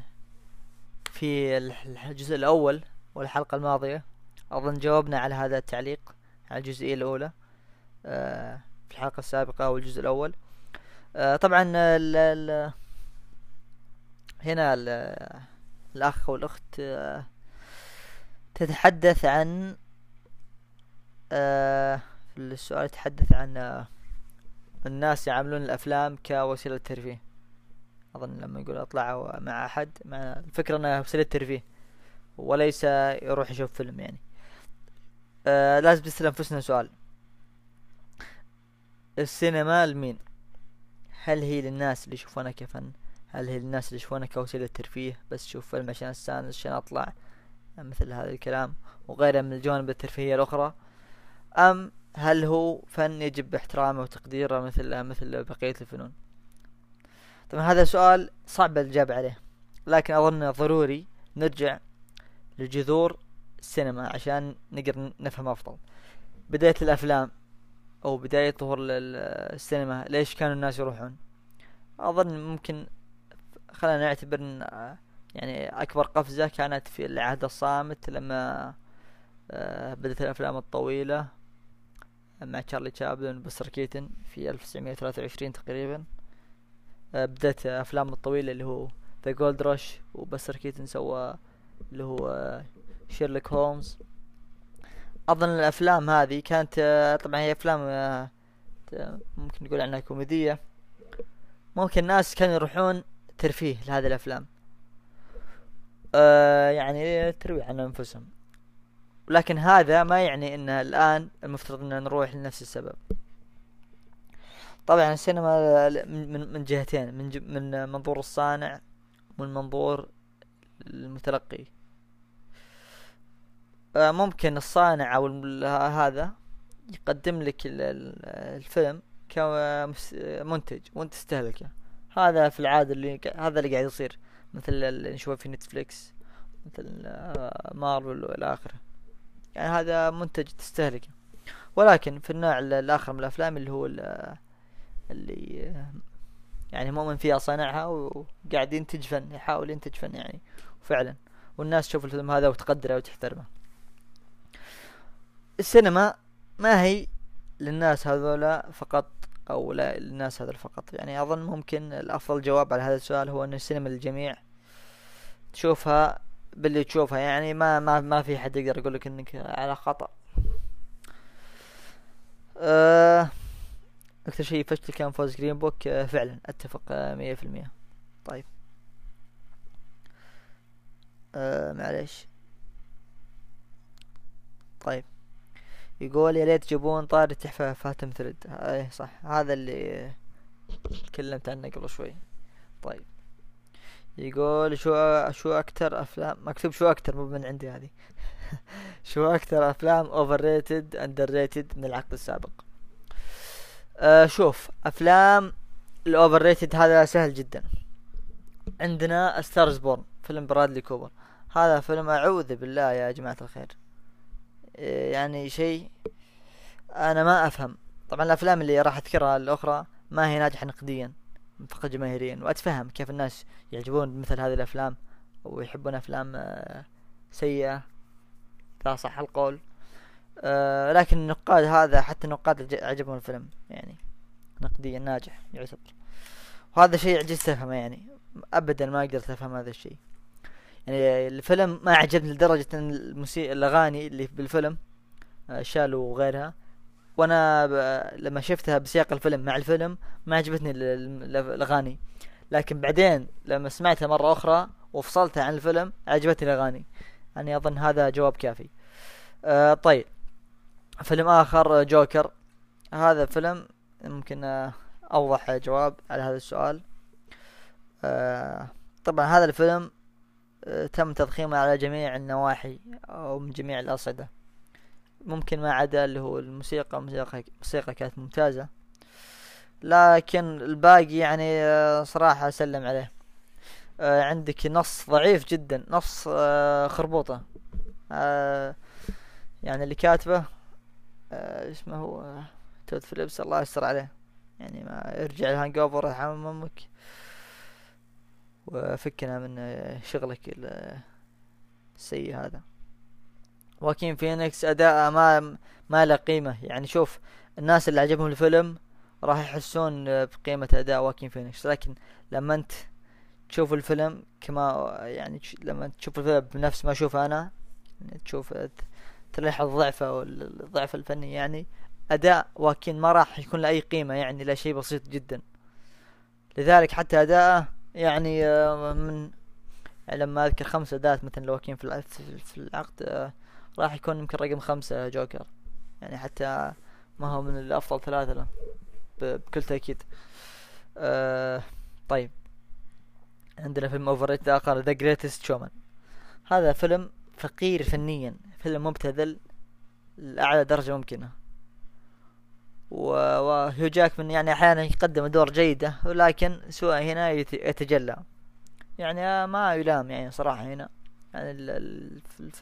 في الجزء الأول والحلقة الماضية. أظن جاوبنا على هذا التعليق على الجزئية الأولى آه في الحلقة السابقة أو الجزء الأول. آه طبعا ال ال هنا ال- الأخ والأخت آه تتحدث عن آه السؤال يتحدث عن آه الناس يعاملون الأفلام كوسيلة ترفيه. أظن لما يقول أطلع مع أحد مع الفكرة أنها وسيلة ترفيه وليس يروح يشوف فيلم يعني. آه لازم نسأل أنفسنا سؤال. السينما لمين؟ هل هي للناس اللي يشوفونها كفن؟ هل هي للناس اللي يشوفونها كوسيلة ترفيه بس أشوف فيلم عشان أستانس عشان أطلع؟ مثل هذا الكلام وغيرها من الجوانب الترفيهية الأخرى. أم هل هو فن يجب احترامه وتقديره مثل مثل بقية الفنون؟ طبعا هذا سؤال صعب الإجابة عليه لكن أظن ضروري نرجع لجذور السينما عشان نقدر نفهم أفضل. بداية الأفلام أو بداية ظهور ال- ال- السينما ليش كانوا الناس يروحون؟ أظن ممكن خلينا نعتبر أن يعني أكبر قفزة كانت في العهد الصامت لما آه، بدأت الأفلام الطويلة مع تشارلي تشابلن وبستر كيتن في 1923 تقريبا. آه، بدأت أفلام الطويلة اللي هو The Gold Rush وبستر كيتن سوى اللي هو آه، شيرلوك هولمز أظن الأفلام هذه كانت آه، طبعا هي أفلام آه، ممكن نقول عنها كوميدية. ممكن الناس كانوا يروحون ترفيه لهذه الأفلام. آه يعني تروح عن أنفسهم. لكن هذا ما يعني ان الآن المفترض ان نروح لنفس السبب. طبعا السينما من من جهتين من من منظور الصانع ومن منظور المتلقي. آه، ممكن الصانع أو هذا يقدم لك ال- ال- الفيلم كمنتج وأنت تستهلكه. هذا في العادة اللي هذا اللي قاعد يصير. مثل اللي نشوفه في نتفليكس مثل آه، مارفل والى آخره. يعني هذا منتج تستهلكه. ولكن في النوع ال- الآخر من الأفلام اللي هو ال- اللي آه، يعني مؤمن فيها صانعها وقاعد ينتج فن يحاول ينتج فن يعني فعلا. والناس تشوف الفيلم هذا وتقدره وتحترمه. السينما ما هي للناس هذولا فقط أو لا للناس هذول فقط. يعني أظن ممكن الأفضل جواب على هذا السؤال هو أن السينما للجميع تشوفها باللي تشوفها يعني ما ما ما في حد يقدر يقول لك إنك على خطأ. أه أكثر شيء فشل كان فوز Green Book أه فعلا أتفق مية في المية. طيب. أه معليش. طيب. يقول يا ريت تجيبون طاري تحفة Phantom Thread. إيه صح. هذا اللي تكلمت عنه قبل شوي. طيب. يقول شو شو أكتر افلام مكتوب شو أكتر مو من عندي هذه. شو أكتر أفلام overrated underrated من العقد السابق؟ آه شوف أفلام ال overrated هذا سهل جدا. عندنا Star Is Born فيلم برادلي كوبر. هذا فيلم أعوذ بالله يا جماعة الخير. يعني شيء أنا ما أفهم. طبعا الأفلام اللي راح أذكرها الأخرى ما هي ناجحة نقديا. فقط جماهيريا وأتفهم كيف الناس يعجبون مثل هذه الأفلام ويحبون أفلام آه، سيئة. اذا صح القول. آه، لكن النقاد هذا حتى النقاد عج- عجبهم الفيلم يعني نقديا ناجح يعتبر. وهذا شيء عجزت أفهمه يعني. ابدا ما قدرت أفهم هذا الشيء. يعني الفيلم ما عجبني لدرجة إن الموسيقى الأغاني اللي بالفيلم آه، شالوا وغيرها وأنا ب... لما شفتها بسياق الفيلم مع الفيلم ما عجبتني ال- ال- الأغاني. لكن بعدين لما سمعتها مرة أخرى وفصلتها عن الفيلم عجبتني الأغاني. يعني أظن هذا جواب كافي. آه طيب. فيلم آخر آه، جوكر. هذا فيلم ممكن آه، أوضح جواب على هذا السؤال. آه طبعا هذا الفيلم آه، تم تضخيمه على جميع النواحي أو من جميع الأصعدة. ممكن ما عدا اللي هو الموسيقى الموسيقى الموسيقى كانت ممتازة. لكن الباقي يعني آه، صراحة أسلم عليه. آه، عندك نص ضعيف جدا نص آه، خربوطة. يعني اللي كاتبه اسمه هو تود فيليبس الله يستر عليه. يعني ما ارجع ال Hangover ارحم أمك. وفكنا من شغلك ال- السيء هذا. واكين فينيكس اداءه ما ما له قيمة. يعني شوف الناس اللي عجبهم الفيلم راح يحسون بقيمة أداء واكين فينيكس. لكن لما أنت تشوف الفيلم كما يعني لما تشوف الفيلم بنفس ما أشوفه أنا يعني تشوف تلاحظ ضعفه والضعف الفني يعني أداء واكين ما راح يكون له أي قيمة يعني لا شيء بسيط جدا. لذلك حتى أداءه يعني آه، من يعني لما أذكر خمس اداءات مثلا لو واكين في الع- في- في العقد آه، راح يكون يمكن رقم خمسة جوكر. يعني حتى ما هو من الأفضل ثلاثة له بكل تأكيد. آه طيب. عندنا فيلم overrated آخر The Greatest Showman هذا فيلم فقير فنيا فيلم مبتذل لأعلى درجة ممكنة. و- وهيو جاكمان يعني أحيانا يقدم ادوار جيدة ولكن سوء هنا يت- يتجلى. يعني ما يلام يعني صراحة هنا. يعني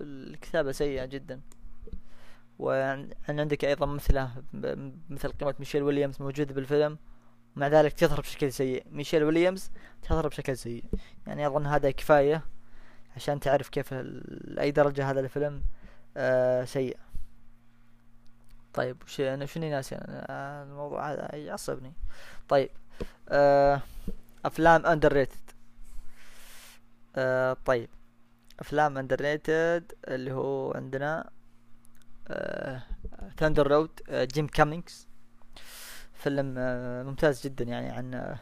الكتابة سيئة جدا. وعندك أيضا مثله مثل قيمة ميشيل ويليامز موجودة بالفيلم مع ذلك تظهر بشكل سيء. ميشيل ويليامز تظهر بشكل سيء. يعني أظن هذا كفاية عشان تعرف كيف اي درجة هذا الفيلم آه سيء. طيب وش أنا شنو ناسي؟ آه، الموضوع هذا يعصبني. طيب آه أفلام underrated آه طيب. أفلام underrated اللي هو عندنا Thunder Road جيم كامينجز فيلم آه ممتاز جدا يعني عن آه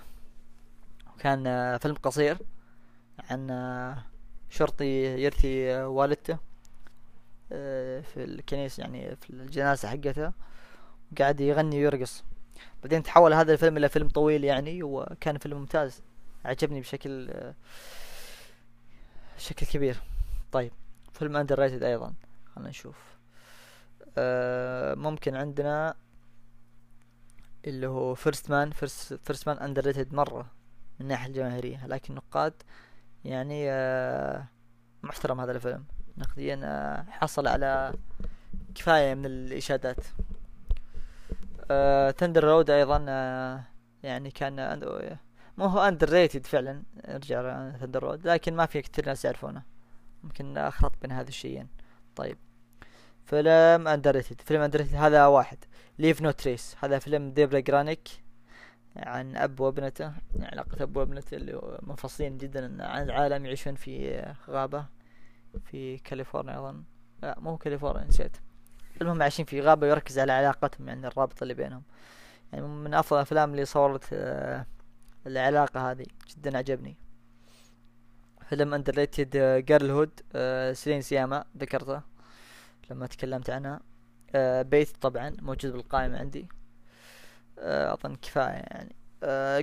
كان آه فيلم قصير عن شرطي يرثي والدته في الكنيسة يعني في الجنازة حقتها قاعد يغني ويرقص. بعدين تحول هذا الفيلم إلى فيلم طويل يعني وكان فيلم ممتاز عجبني بشكل بشكل كبير. طيب فيلم underrated أيضا. خلينا نشوف. آه ممكن عندنا اللي هو First Man First Man underrated مرة من الناحيه الجماهيرية لكن نقاد يعني آه محترم هذا الفيلم. نقديا آه حصل على كفاية من الإشادات. Thunder Road أيضا يعني كان مو هو underrated فعلا ارجع Thunder Road لكن ما في كثير ناس يعرفونه. ممكن أخلط بين هذا الشيئين. طيب. فيلم underrated فيلم underrated هذا واحد. Leave No Trace هذا فيلم ديبرا جرانيك عن أب وابنته علاقة أب وابنته اللي منفصلين جدا عن العالم يعيشون في غابة في كاليفورنيا أظن. لا مو كاليفورنيا نسيت. المهم عايشين في غابة يركز على علاقتهم يعني الرابط اللي بينهم. يعني من أفضل الأفلام اللي صورت آه العلاقة هذه. جدا عجبني. فيلم underrated Girlhood سلين سياما ذكرته لما تكلمت عنها. آه Bait طبعا موجود بالقائمة عندي. آه أظن كفاية يعني.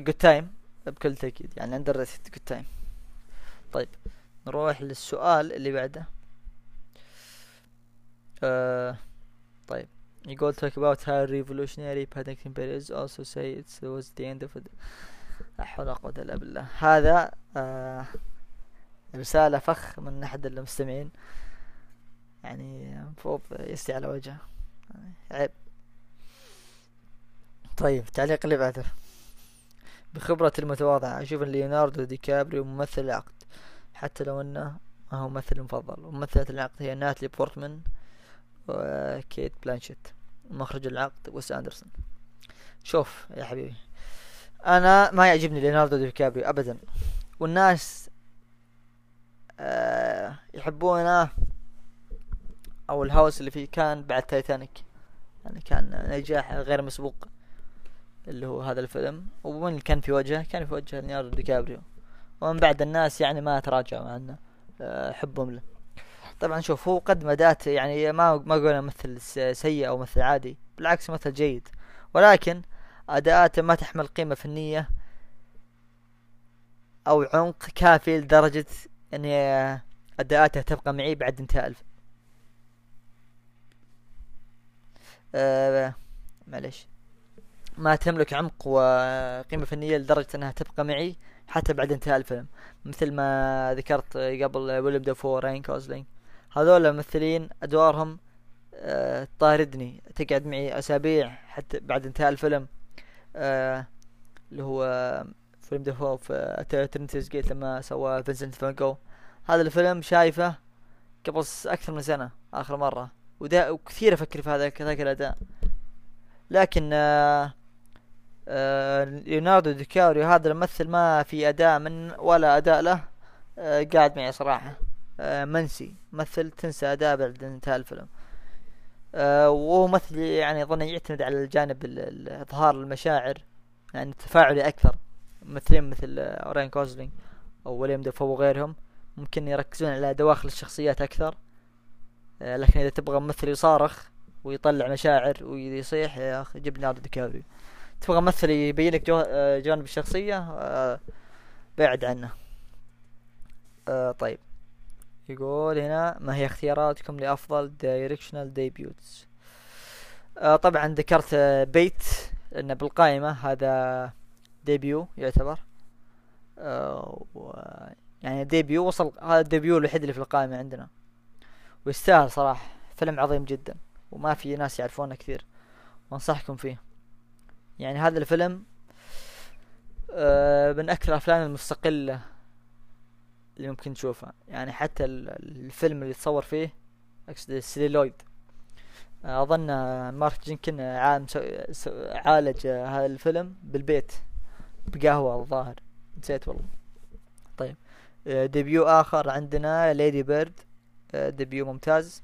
Good Time بكل تأكيد يعني underrated Good Time طيب نروح للسؤال اللي بعده. آه طيب يقول talk about how revolutionary Paddington Bear is. Also say it was the end of it لا حول ولا قوة إلا بالله. هذا آه رسالة فخ من أحد المستمعين. يعني المفروض يستي على وجهه. عيب. طيب التعليق اللي بعده. بخبرتي المتواضعة أشوف أن ليوناردو دي كابريو ممثل العقد حتى لو أنه ما هو ممثل مفضل. وممثلة العقد هي ناتلي بورتمان وكيت بلانشيت مخرج العقد ويس أندرسون. شوف يا حبيبي أنا ما يعجبني ليوناردو دي كابريو أبدا. والناس يحبونه أو الهوس اللي فيه كان بعد تايتانيك يعني كان نجاح غير مسبوق اللي هو هذا الفيلم. ومن كان في وجهه؟ كان في وجه ليوناردو دي كابريو. ومن بعد الناس يعني ما تراجعوا عنه آه، حبهم له. طبعا شوف هو قدم أداء يعني ما ما قلنا ممثل سيء أو ممثل عادي بالعكس ممثل جيد. ولكن اداءاته ما تحمل قيمة فنية أو عمق كافي لدرجة ان اداءاته تبقى معي بعد انتهاء الفيلم آه معلش ما تملك عمق وقيمة فنية لدرجة أنها تبقى معي حتى بعد انتهاء الفيلم. مثل ما ذكرت قبل ويليام دافو راين جوسلينج. هذول الممثلين أدوارهم آه تطاردني. تقعد معي أسابيع حتى بعد انتهاء الفيلم آه اللي هو ويليم دافو في Eternity's Gate لما سوى فينسنت فان كوخ هذا الفيلم شايفه قبل أكثر من سنة آخر مرة. ودا وكثير أفكر في هذا ذاك الأداء. لكن آه آه ليوناردو دي كابريو هذا الممثل ما في أداء من ولا أداء له آه قاعد معي صراحة. آه منسي. ممثل تنسى أداء بعد انتهاء الفيلم. آه وهو ممثل يعني أظن يعتمد على الجانب إظهار المشاعر يعني تفاعلي أكثر. ممثلين مثل راين جوسلينج أو ويليام دافو وغيرهم ممكن يركزون على دواخل الشخصيات أكثر آه، لكن إذا تبغى ممثل يصارخ ويطلع مشاعر ويصيح يا أخي جيب ليوناردو دي كابريو. تبغى ممثل يبين لك آه، جانب الشخصية آه، بعد عنه. طيب. يقول هنا ما هي اختياراتكم لأفضل directional debuts طبعا ذكرت Bait لأنه بالقائمة هذا debut يعتبر. يعني debut وصل هذا ال debut الوحيد اللي في القائمة عندنا. ويستاهل صراحة فيلم عظيم جدا وما في ناس يعرفونه كثير. وأنصحكم فيه. يعني هذا الفيلم آه من أكثر الأفلام المستقلة اللي ممكن تشوفها. يعني حتى الفيلم اللي تصور فيه أقصد ال celluloid آه، أظن مارك جينكن عالم عالج هذا الفيلم بالبيت. بقهوة الظاهر نسيت والله. طيب. آه، debut آخر عندنا Lady Bird debut ممتاز.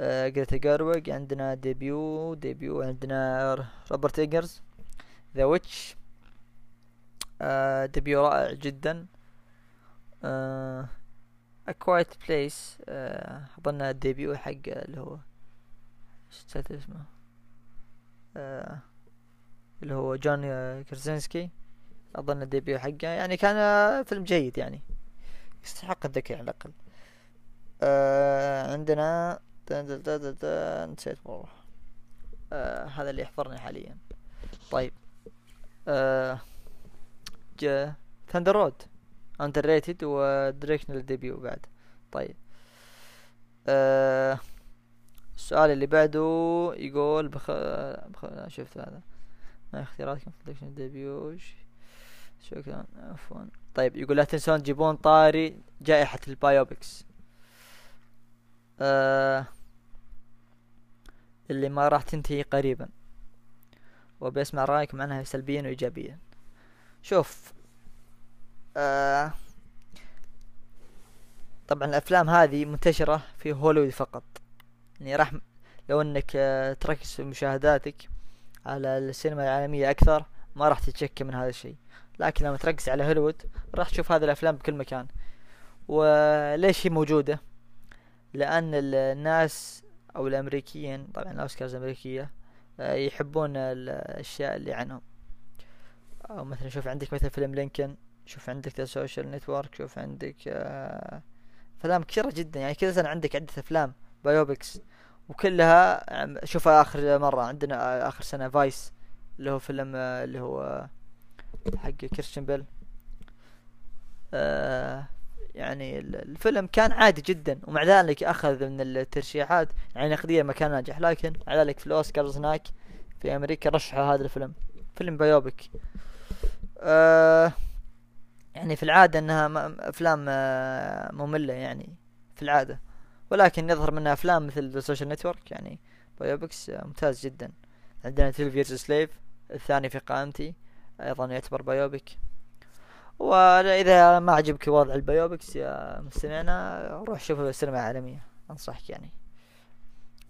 جريتا جيرويج عندنا debut debut عندنا روبرت ايجرز The Witch debut رائع جدا. A Quiet Place. أظن ال debut حق اللي هو نسيت اسمه. آه اللي هو جون كرزينسكي. أظن ال debut حقه. يعني كان فيلم جيد يعني. يستحق الذكر على الأقل. آه عندنا نسيت والله. آه هذا اللي يحضرني حاليا. طيب. آه Thunder Road underrated و directional debut بعد. طيب. آه السؤال اللي بعده يقول بخ... بخ... شفت هذا. اختياراتكم في directional debut شكرا عفوا. طيب يقول لا تنسون تجيبون طاري جائحة ال biopics. آه اللي ما راح تنتهي قريبا. وبسمع رأيكم عنها سلبيا وإيجابيا. شوف آه طبعا الأفلام هذه منتشرة في هوليوود فقط. يعني راح لو إنك آه تركز في مشاهداتك على السينما العالمية أكثر ما راح تتشكى من هذا الشيء. لكن لما تركز على هوليوود راح تشوف هذه الأفلام بكل مكان. وليش هي موجودة؟ لأن الناس أو الأمريكيين طبعا الأوسكارز الأمريكية آه، يحبون الأشياء اللي عنهم. أو مثلا شوف عندك مثلا فيلم Lincoln شوف عندك The Social Network شوف عندك آه، أفلام كثيرة جدا. يعني كل سنة عندك عدة أفلام biopics وكلها شوف آخر مرة عندنا آخر سنة Vice اللي هو فيلم آه، اللي هو حق كريستيان بيل. يعني ال- الفيلم كان عادي جدا ومع ذلك أخذ من الترشيحات. يعني نقديا ما كان ناجح لكن مع ذلك في الاوسكارز هناك في أمريكا رشحوا هذا الفيلم. فيلم biopic آه يعني في العادة إنها أفلام آه مملة يعني في العادة. ولكن يظهر منها أفلام مثل The Social Network يعني biopics آه ممتاز جدا. عندنا 12 Years a Slave الثاني في قائمتي أيضا يعتبر biopic واذا ما عجبك وضع ال biopics يا مستمعنا روح شوفه بالسينما العالمية أنصحك يعني.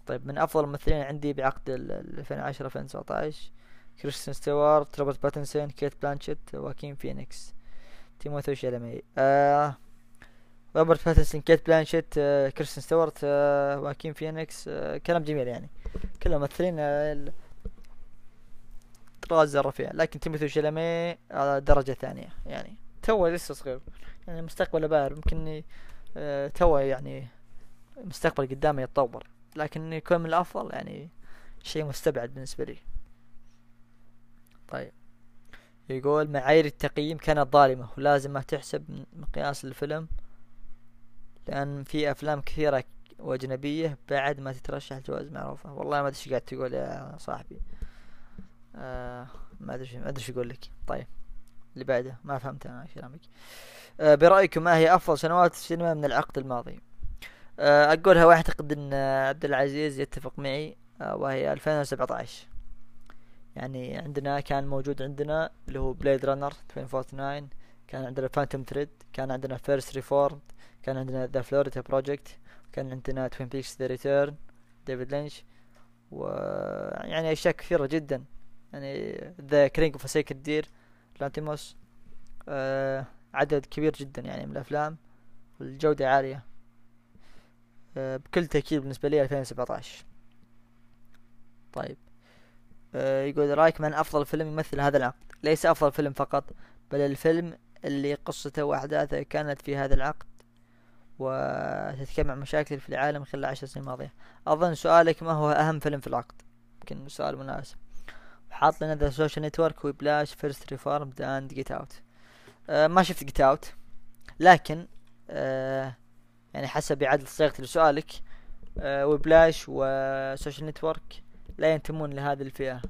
طيب من أفضل الممثلين عندي بعقد ال- ال 2010 2019 كريستين ستيوارت روبرت باتنسون كيت بلانشيت واكين فينيكس تيموثي شالامي آه روبرت باتنسون كيت بلانشيت كريستين ستيوارت آه واكين فينيكس كلام جميل يعني. كلهم ممثلين آه طراز الرفيع لكن تيموثي شالامي على درجة ثانية يعني. تو لسه صغير. يعني مستقبله باهر. يمكن آه تو يعني مستقبل قدامه يتطور. لكن يكون من الأفضل يعني شيء مستبعد بالنسبة لي. طيب. يقول معايير التقييم كانت ظالمة. ولازم ما تحسب مقياس الفيلم. لأن في أفلام كثيرة وأجنبية بعد ما تترشح جوائز معروفة. والله ما أدري إيش قاعد تقول يا صاحبي. آه ما أدري ما أدري إيش أقول لك. طيب اللي بعده ما فهمت أنا كلامك. آه برأيكم ما هي أفضل سنوات السينما من العقد الماضي؟ آه أقولها وأعتقد أن عبد العزيز يتفق معي آه وهي 2017 يعني عندنا كان موجود عندنا اللي هو Blade Runner 2049 كان عندنا Phantom Thread كان عندنا First Reformed كان عندنا The Florida Project كان عندنا Twin Peaks The Return ديفيد لينش و يعني أشياء كثيرة جدا. يعني The Killing of a Sacred Deer لانتيموس آه عدد كبير جدا يعني من الأفلام والجودة عالية آه بكل تأكيد بالنسبة لي 2017 طيب آه، يقول رأيك من أفضل فيلم يمثل هذا العقد؟ ليس أفضل فيلم فقط بل الفيلم اللي قصته وأحداثه كانت في هذا العقد. وتتجمع مشاكل في العالم خلال عشر سنين ماضية. أظن سؤالك ما هو أهم فيلم في العقد؟ يمكن سؤال مناسب. حاط لنا The Social Network Whiplash First Reformed and Get Out ما شفت Get Out لكن آه يعني حسب اعادة صياغتي لسؤالك آه Whiplash و Social Network لا ينتمون لهذه الفئة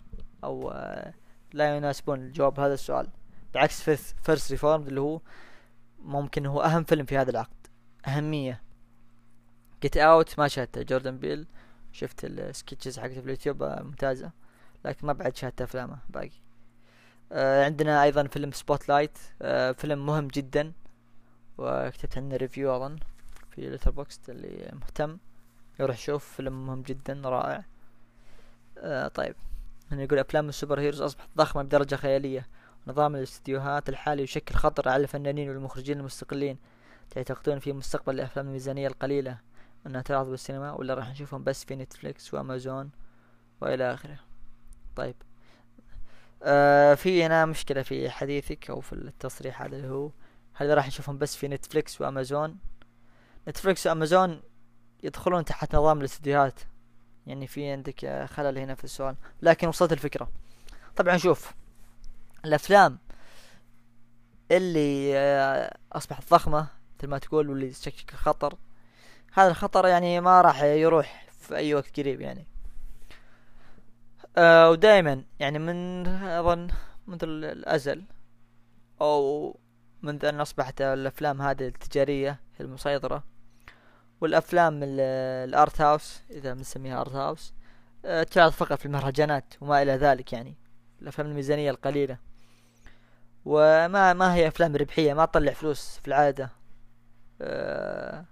أو آه، لا يناسبون الجواب هذا السؤال. بعكس First Reformed اللي هو ممكن هو أهم فيلم في هذا العقد. أهمية. Get Out ما شاهدته جوردن بيل شفت ال sketches حقته في اليوتيوب آه، ممتازة. لكن ما بعد شاهدت أفلامه. باقي. آه عندنا أيضا فيلم Spotlight آه فيلم مهم جدا. وكتبت عنه review أظن في Letterboxd اللي مهتم. يروح يشوف. فيلم مهم جدا رائع. آه طيب. هنا يقول أفلام ال superheroes أصبحت ضخمة بدرجة خيالية. نظام الاستديوهات الحالي يشكل خطر على الفنانين والمخرجين المستقلين. تعتقدون في مستقبل الأفلام الميزانية القليلة انها تعرض بالسينما ولا راح نشوفهم بس في Netflix وأمازون وإلى آخره؟ طيب. آه في هنا مشكلة في حديثك أو في التصريح هذا اللي هو. هل راح نشوفهم بس في نتفليكس وأمازون؟ نتفليكس وأمازون يدخلون تحت نظام الاستديوهات. يعني في عندك خلل هنا في السؤال لكن وصلت الفكرة. طبعا شوف الأفلام اللي آه، أصبحت ضخمة مثل ما تقول واللي تشكل خطر هذا الخطر يعني ما راح يروح في أي وقت قريب يعني. آه ودائما يعني من أظن منذ الأزل أو منذ أن أصبحت الأفلام هذه التجارية المسيطرة والأفلام ال- الأرت هاوس إذا بنسميها أرت هاوس آه، تعرض فقط في المهرجانات وما إلى ذلك يعني الأفلام الميزانية القليلة. وما ما هي أفلام ربحية ما تطلع فلوس في العادة. آه،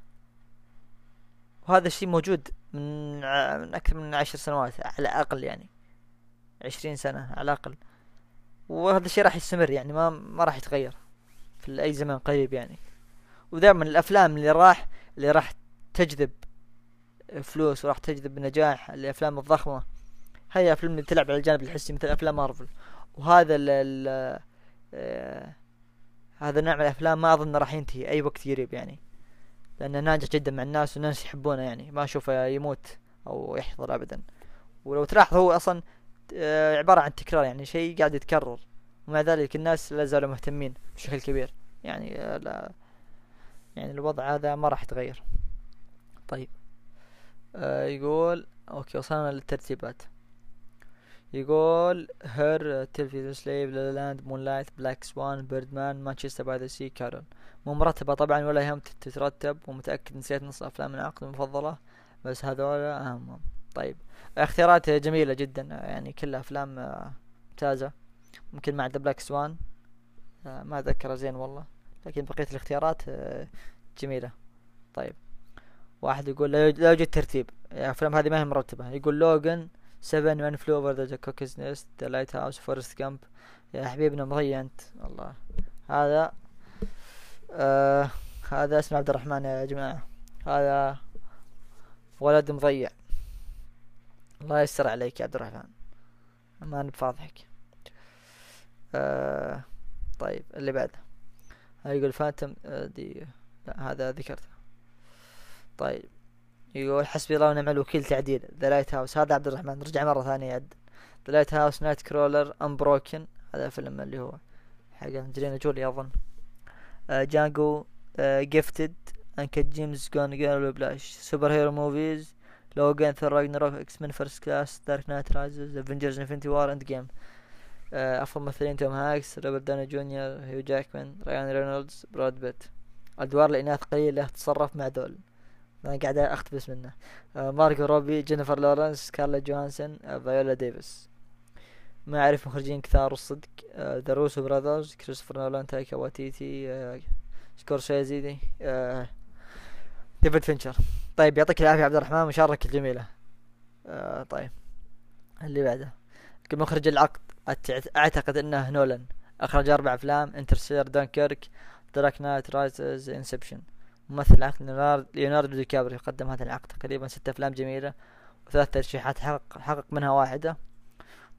وهذا الشيء موجود من من أكثر من عشر سنوات على الأقل يعني. عشرين سنة على الأقل. وهذا الشيء راح يستمر يعني ما ما راح يتغير في أي زمن قريب يعني. ودائما الأفلام اللي راح اللي راح تجذب فلوس وراح تجذب نجاح الأفلام الضخمة. هي أفلام اللي تلعب على الجانب الحسي مثل أفلام مارفل. وهذا ال ال آه هذا النوع من الأفلام ما أظن راح ينتهي أي وقت قريب يعني. لأنه ناجح جدا مع الناس والناس يحبونه يعني. ما أشوفه يموت أو يحضر ابدا. ولو تلاحظ هو أصلا آه عبارة عن تكرار يعني شيء قاعد يتكرر. ومع ذلك الناس لا زالوا مهتمين بشكل كبير. يعني آه لا يعني الوضع هذا ما راح يتغير. طيب. آه يقول okay وصلنا للترتيبات. يقول Her Twelve Years a Slave La La Land Moonlight Black Swan Birdman Manchester by the Sea Carol مو مرتبة طبعا ولا يهم تترتب ومتأكد نسيت نص أفلام العقد المفضلة بس هذولا أهم. طيب. اختيارات جميلة جدا يعني كلها أفلام ممتازة. ممكن مع The Black Swan ما أتذكره زين والله لكن بقية الاختيارات جميلة. طيب. واحد يقول لا يوجد ترتيب. الأفلام هذه ما هي مرتبة. يقول Logan Seven One Flew Over the Cuckoo's Nest The Lighthouse Forrest Gump يا حبيبنا مضيع انت والله هذا آه هذا اسمه عبد الرحمن يا جماعة. هذا ولد مضيع. الله يستر عليك يا عبد الرحمن. ما بفاضحك. آه طيب اللي بعده يقول Phantom آه، دي لا هذا ذكرته. طيب. يقول حسبي الله ونعم الوكيل تعديل. The Lighthouse هذا عبد الرحمن. رجع مرة ثانية يعد The Lighthouse Nightcrawler Unbroken هذا فيلم اللي هو حق انجلينا جولي أظن. Django Gifted Uncut Gems Gone Girl Whiplash superhero movies Logan Thor Ragnarok X-Men First Class Dark Knight Rises Avengers Infinity War Endgame افضل ممثلين توم هانكس روبرت داوني جونيور هيو جاكمان ريان رينولدز براد بيت ادوار الإناث قليله تتصرف مع دول أنا قاعد أقتبس منه. آه مارغو روبي جينيفر لورنس سكارليت جوهانسون آه فيولا ديفيس. ما أعرف مخرجين كثار الصدق. The Russo Brothers كريستوفر نولان تايكا واتيتي سكورسيزي آه ديفيد فينشر طيب يعطيك العافية عبد الرحمن مشاركة جميلة. آه طيب اللي بعده. مخرج العقد أعتقد إنه نولان أخرج أربع أفلام Interstellar Dunkirk Dark Knight Rises Inception ممثل ليوناردو دي كابريو قدم هذا العقد تقريبا ست أفلام جميلة وثلاث ترشيحات حقق, حقق منها واحدة.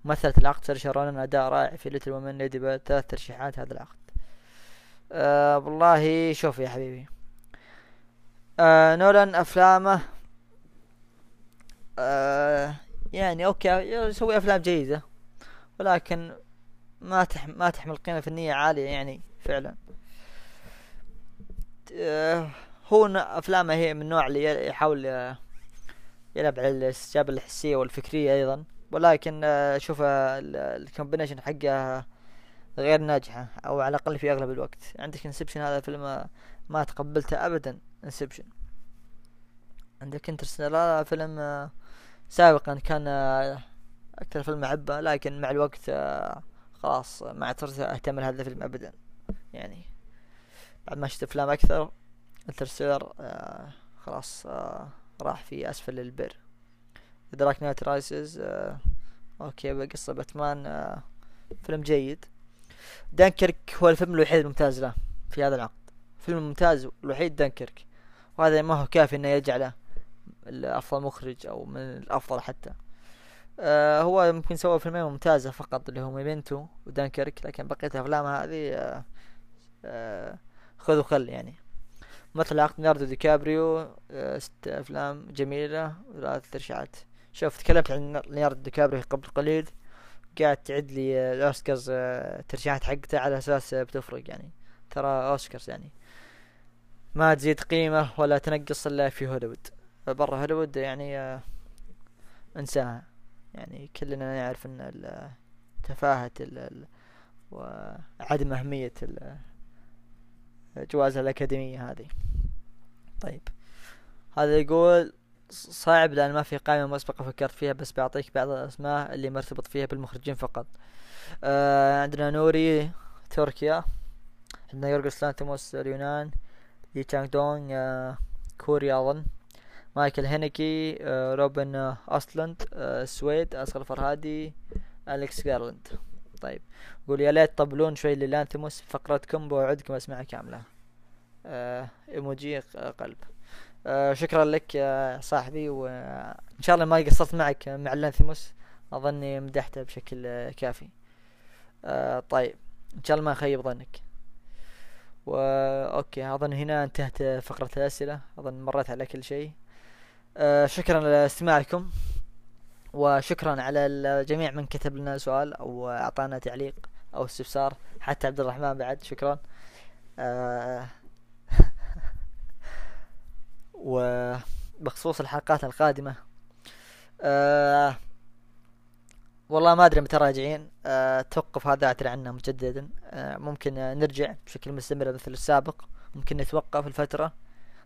مثلت العقد سيرشا رونان أداء رائع في Little Women Lady Bird ثلاث ترشيحات هذا العقد. آه والله شوف يا حبيبي. آه نولان أفلامه آه يعني okay يسوي أفلام جيدة ولكن ما تح ما تحمل قيمة فنية عالية يعني فعلا. هو أفلامه هي من النوع اللي يحاول آه، يلعب على الاستجابة الحسية والفكرية أيضا. ولكن آه، شوف ال combination حقه غير ناجحة أو على الأقل في أغلب الوقت. عندك Inception هذا الفيلم ما تقبلته ابدا Inception عندك Interstellar فيلم سابقا كان أكثر فيلم أحبه لكن مع الوقت خلاص ما عاد صرت أهتم لهذا الفيلم ابدا يعني. بعد ما شفت أفلام أكثر. Interstellar آه خلاص آه راح في أسفل البير. Dark Knight Rises آه okay بقصة باتمان آه فيلم جيد. دانكيرك هو الفيلم الوحيد الممتاز له في هذا العقد. فيلم ممتاز الوحيد دانكيرك. وهذا ما هو كافي إنه يرجع له أفضل مخرج أو من الأفضل حتى. آه هو ممكن سوى فيلمين ممتازة فقط اللي هو Memento ودانكيرك لكن بقية افلامه هذه آه آه خذ وخل يعني. مثل عقد ليوناردو دي كابريو آه، ست أفلام جميلة وثلاث ترشيحات. شوف تكلمت عن ليوناردو دي كابريو قبل قليل قاعد تعد لي الأوسكارز آه، ترشيحات حقته على أساس بتفرق يعني. ترى أوسكارز يعني. ما تزيد قيمة ولا تنقص إلا في هوليوود. برا هوليوود يعني آه، انساها. يعني كلنا نعرف إن تفاهة وعدم أهمية جوائز الأكاديمية هذه. طيب. هذا يقول صعب لأن ما في قائمة مسبقة فكرت فيها بس بعطيك بعض الأسماء اللي مرتبط فيها بالمخرجين فقط. آه عندنا نوري تركيا. عندنا يورغس لانتيموس اليونان. لي تشانغ دونغ آه كوريا أظن. مايكل هينيكي آه روبن آه آه السويد أصغر فرهادي أليكس جارلاند. طيب. قول يا ليت تطبلون شوي للانتموس فقرتكم بوعدكم اسمعها كاملة. آه إيموجي قلب. آه شكرا لك يا صاحبي وإن شاء الله ما قصرت معك مع اللانثيموس أظني مدحته بشكل كافي. آه طيب إن شاء الله ما أخيب ظنك. و okay أظن هنا انتهت فقرة الأسئلة أظن مريت على كل شيء. آه شكرا لاستماعكم وشكرا على الجميع من كتب لنا سؤال أو أعطانا تعليق أو استفسار. حتى عبد الرحمن بعد شكرا. آه وبخصوص الحلقات القادمة آه والله ما أدري متى راجعين. آه توقف هذا اعتذر عنه مجددا. ممكن نرجع بشكل مستمر مثل السابق. ممكن نتوقف الفترة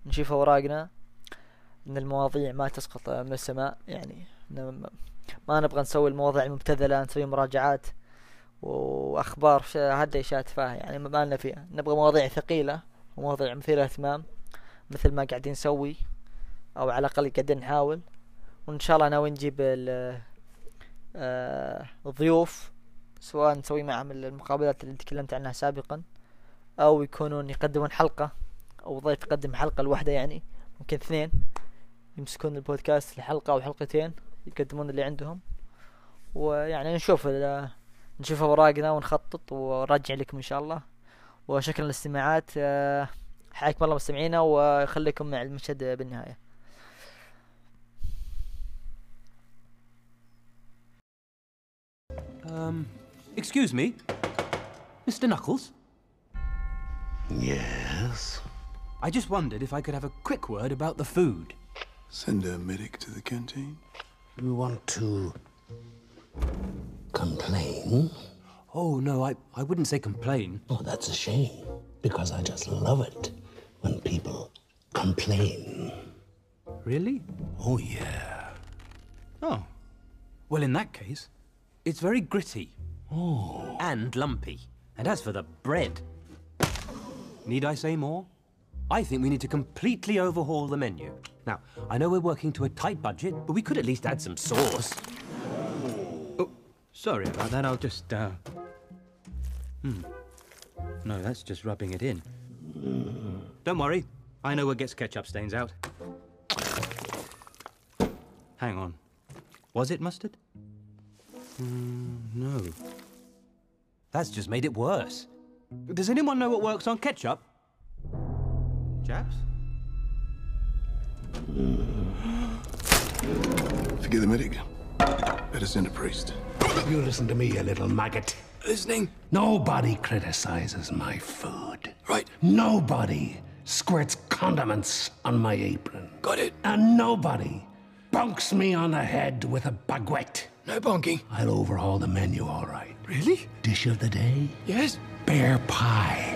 نشوف أوراقنا إن المواضيع ما تسقط من السماء يعني ما نبغى نسوي المواضيع المبتذلة نسوي مراجعات وأخبار هذا اشياء تفاهه يعني ما لنا فيها. نبغى مواضيع ثقيلة ومواضيع مثيرة اهتمام مثل ما قاعدين نسوي أو على الأقل قاعدين نحاول. وإن شاء الله ناوي نجيب آه، الضيوف سواء نسوي معهم المقابلات اللي تكلمت عنها سابقا أو يكونون يقدمون حلقة أو ضيف يقدم حلقة لوحده يعني ممكن اثنين يمسكون البودكاست لحلقة أو حلقتين. يقدمون اللي عندهم ويعني نشوف نشوف أوراقنا ونخطط ونرجع لكم إن شاء الله وشكرا للاستماعات آه، حياكم الله مستمعينا وخليكم مع المشهد بالنهاية Um, excuse me? Mr. Knuckles? Yes. I just wondered if I could have a quick word about the food. Send a medic to the canteen. You want to complain? Oh, no, I, I wouldn't say complain. Oh, that's a shame. Because I just love it when people complain. Really? Oh, yeah. Oh. Well, in that case, it's very gritty. Oh. And lumpy. And as for the bread, need I say more? I think we need to completely overhaul the menu. Now, I know we're working to a tight budget, but we could at least add some sauce. Oh, sorry about that. I'll just, uh. Hmm. No, that's just rubbing it in. Don't worry. I know what gets ketchup stains out. Hang on. Was it mustard? Mm, no. That's just made it worse. Does anyone know what works on ketchup? Chaps? Forget the medic. Better send a priest. You listen to me, you little maggot. Listening? Nobody criticizes my food. Right. Nobody squirts condiments on my apron. Got it. And nobody bunks me on the head with a baguette. No bonking. I'll overhaul the menu, all right. Really? Dish of the day? Yes. Bear pie.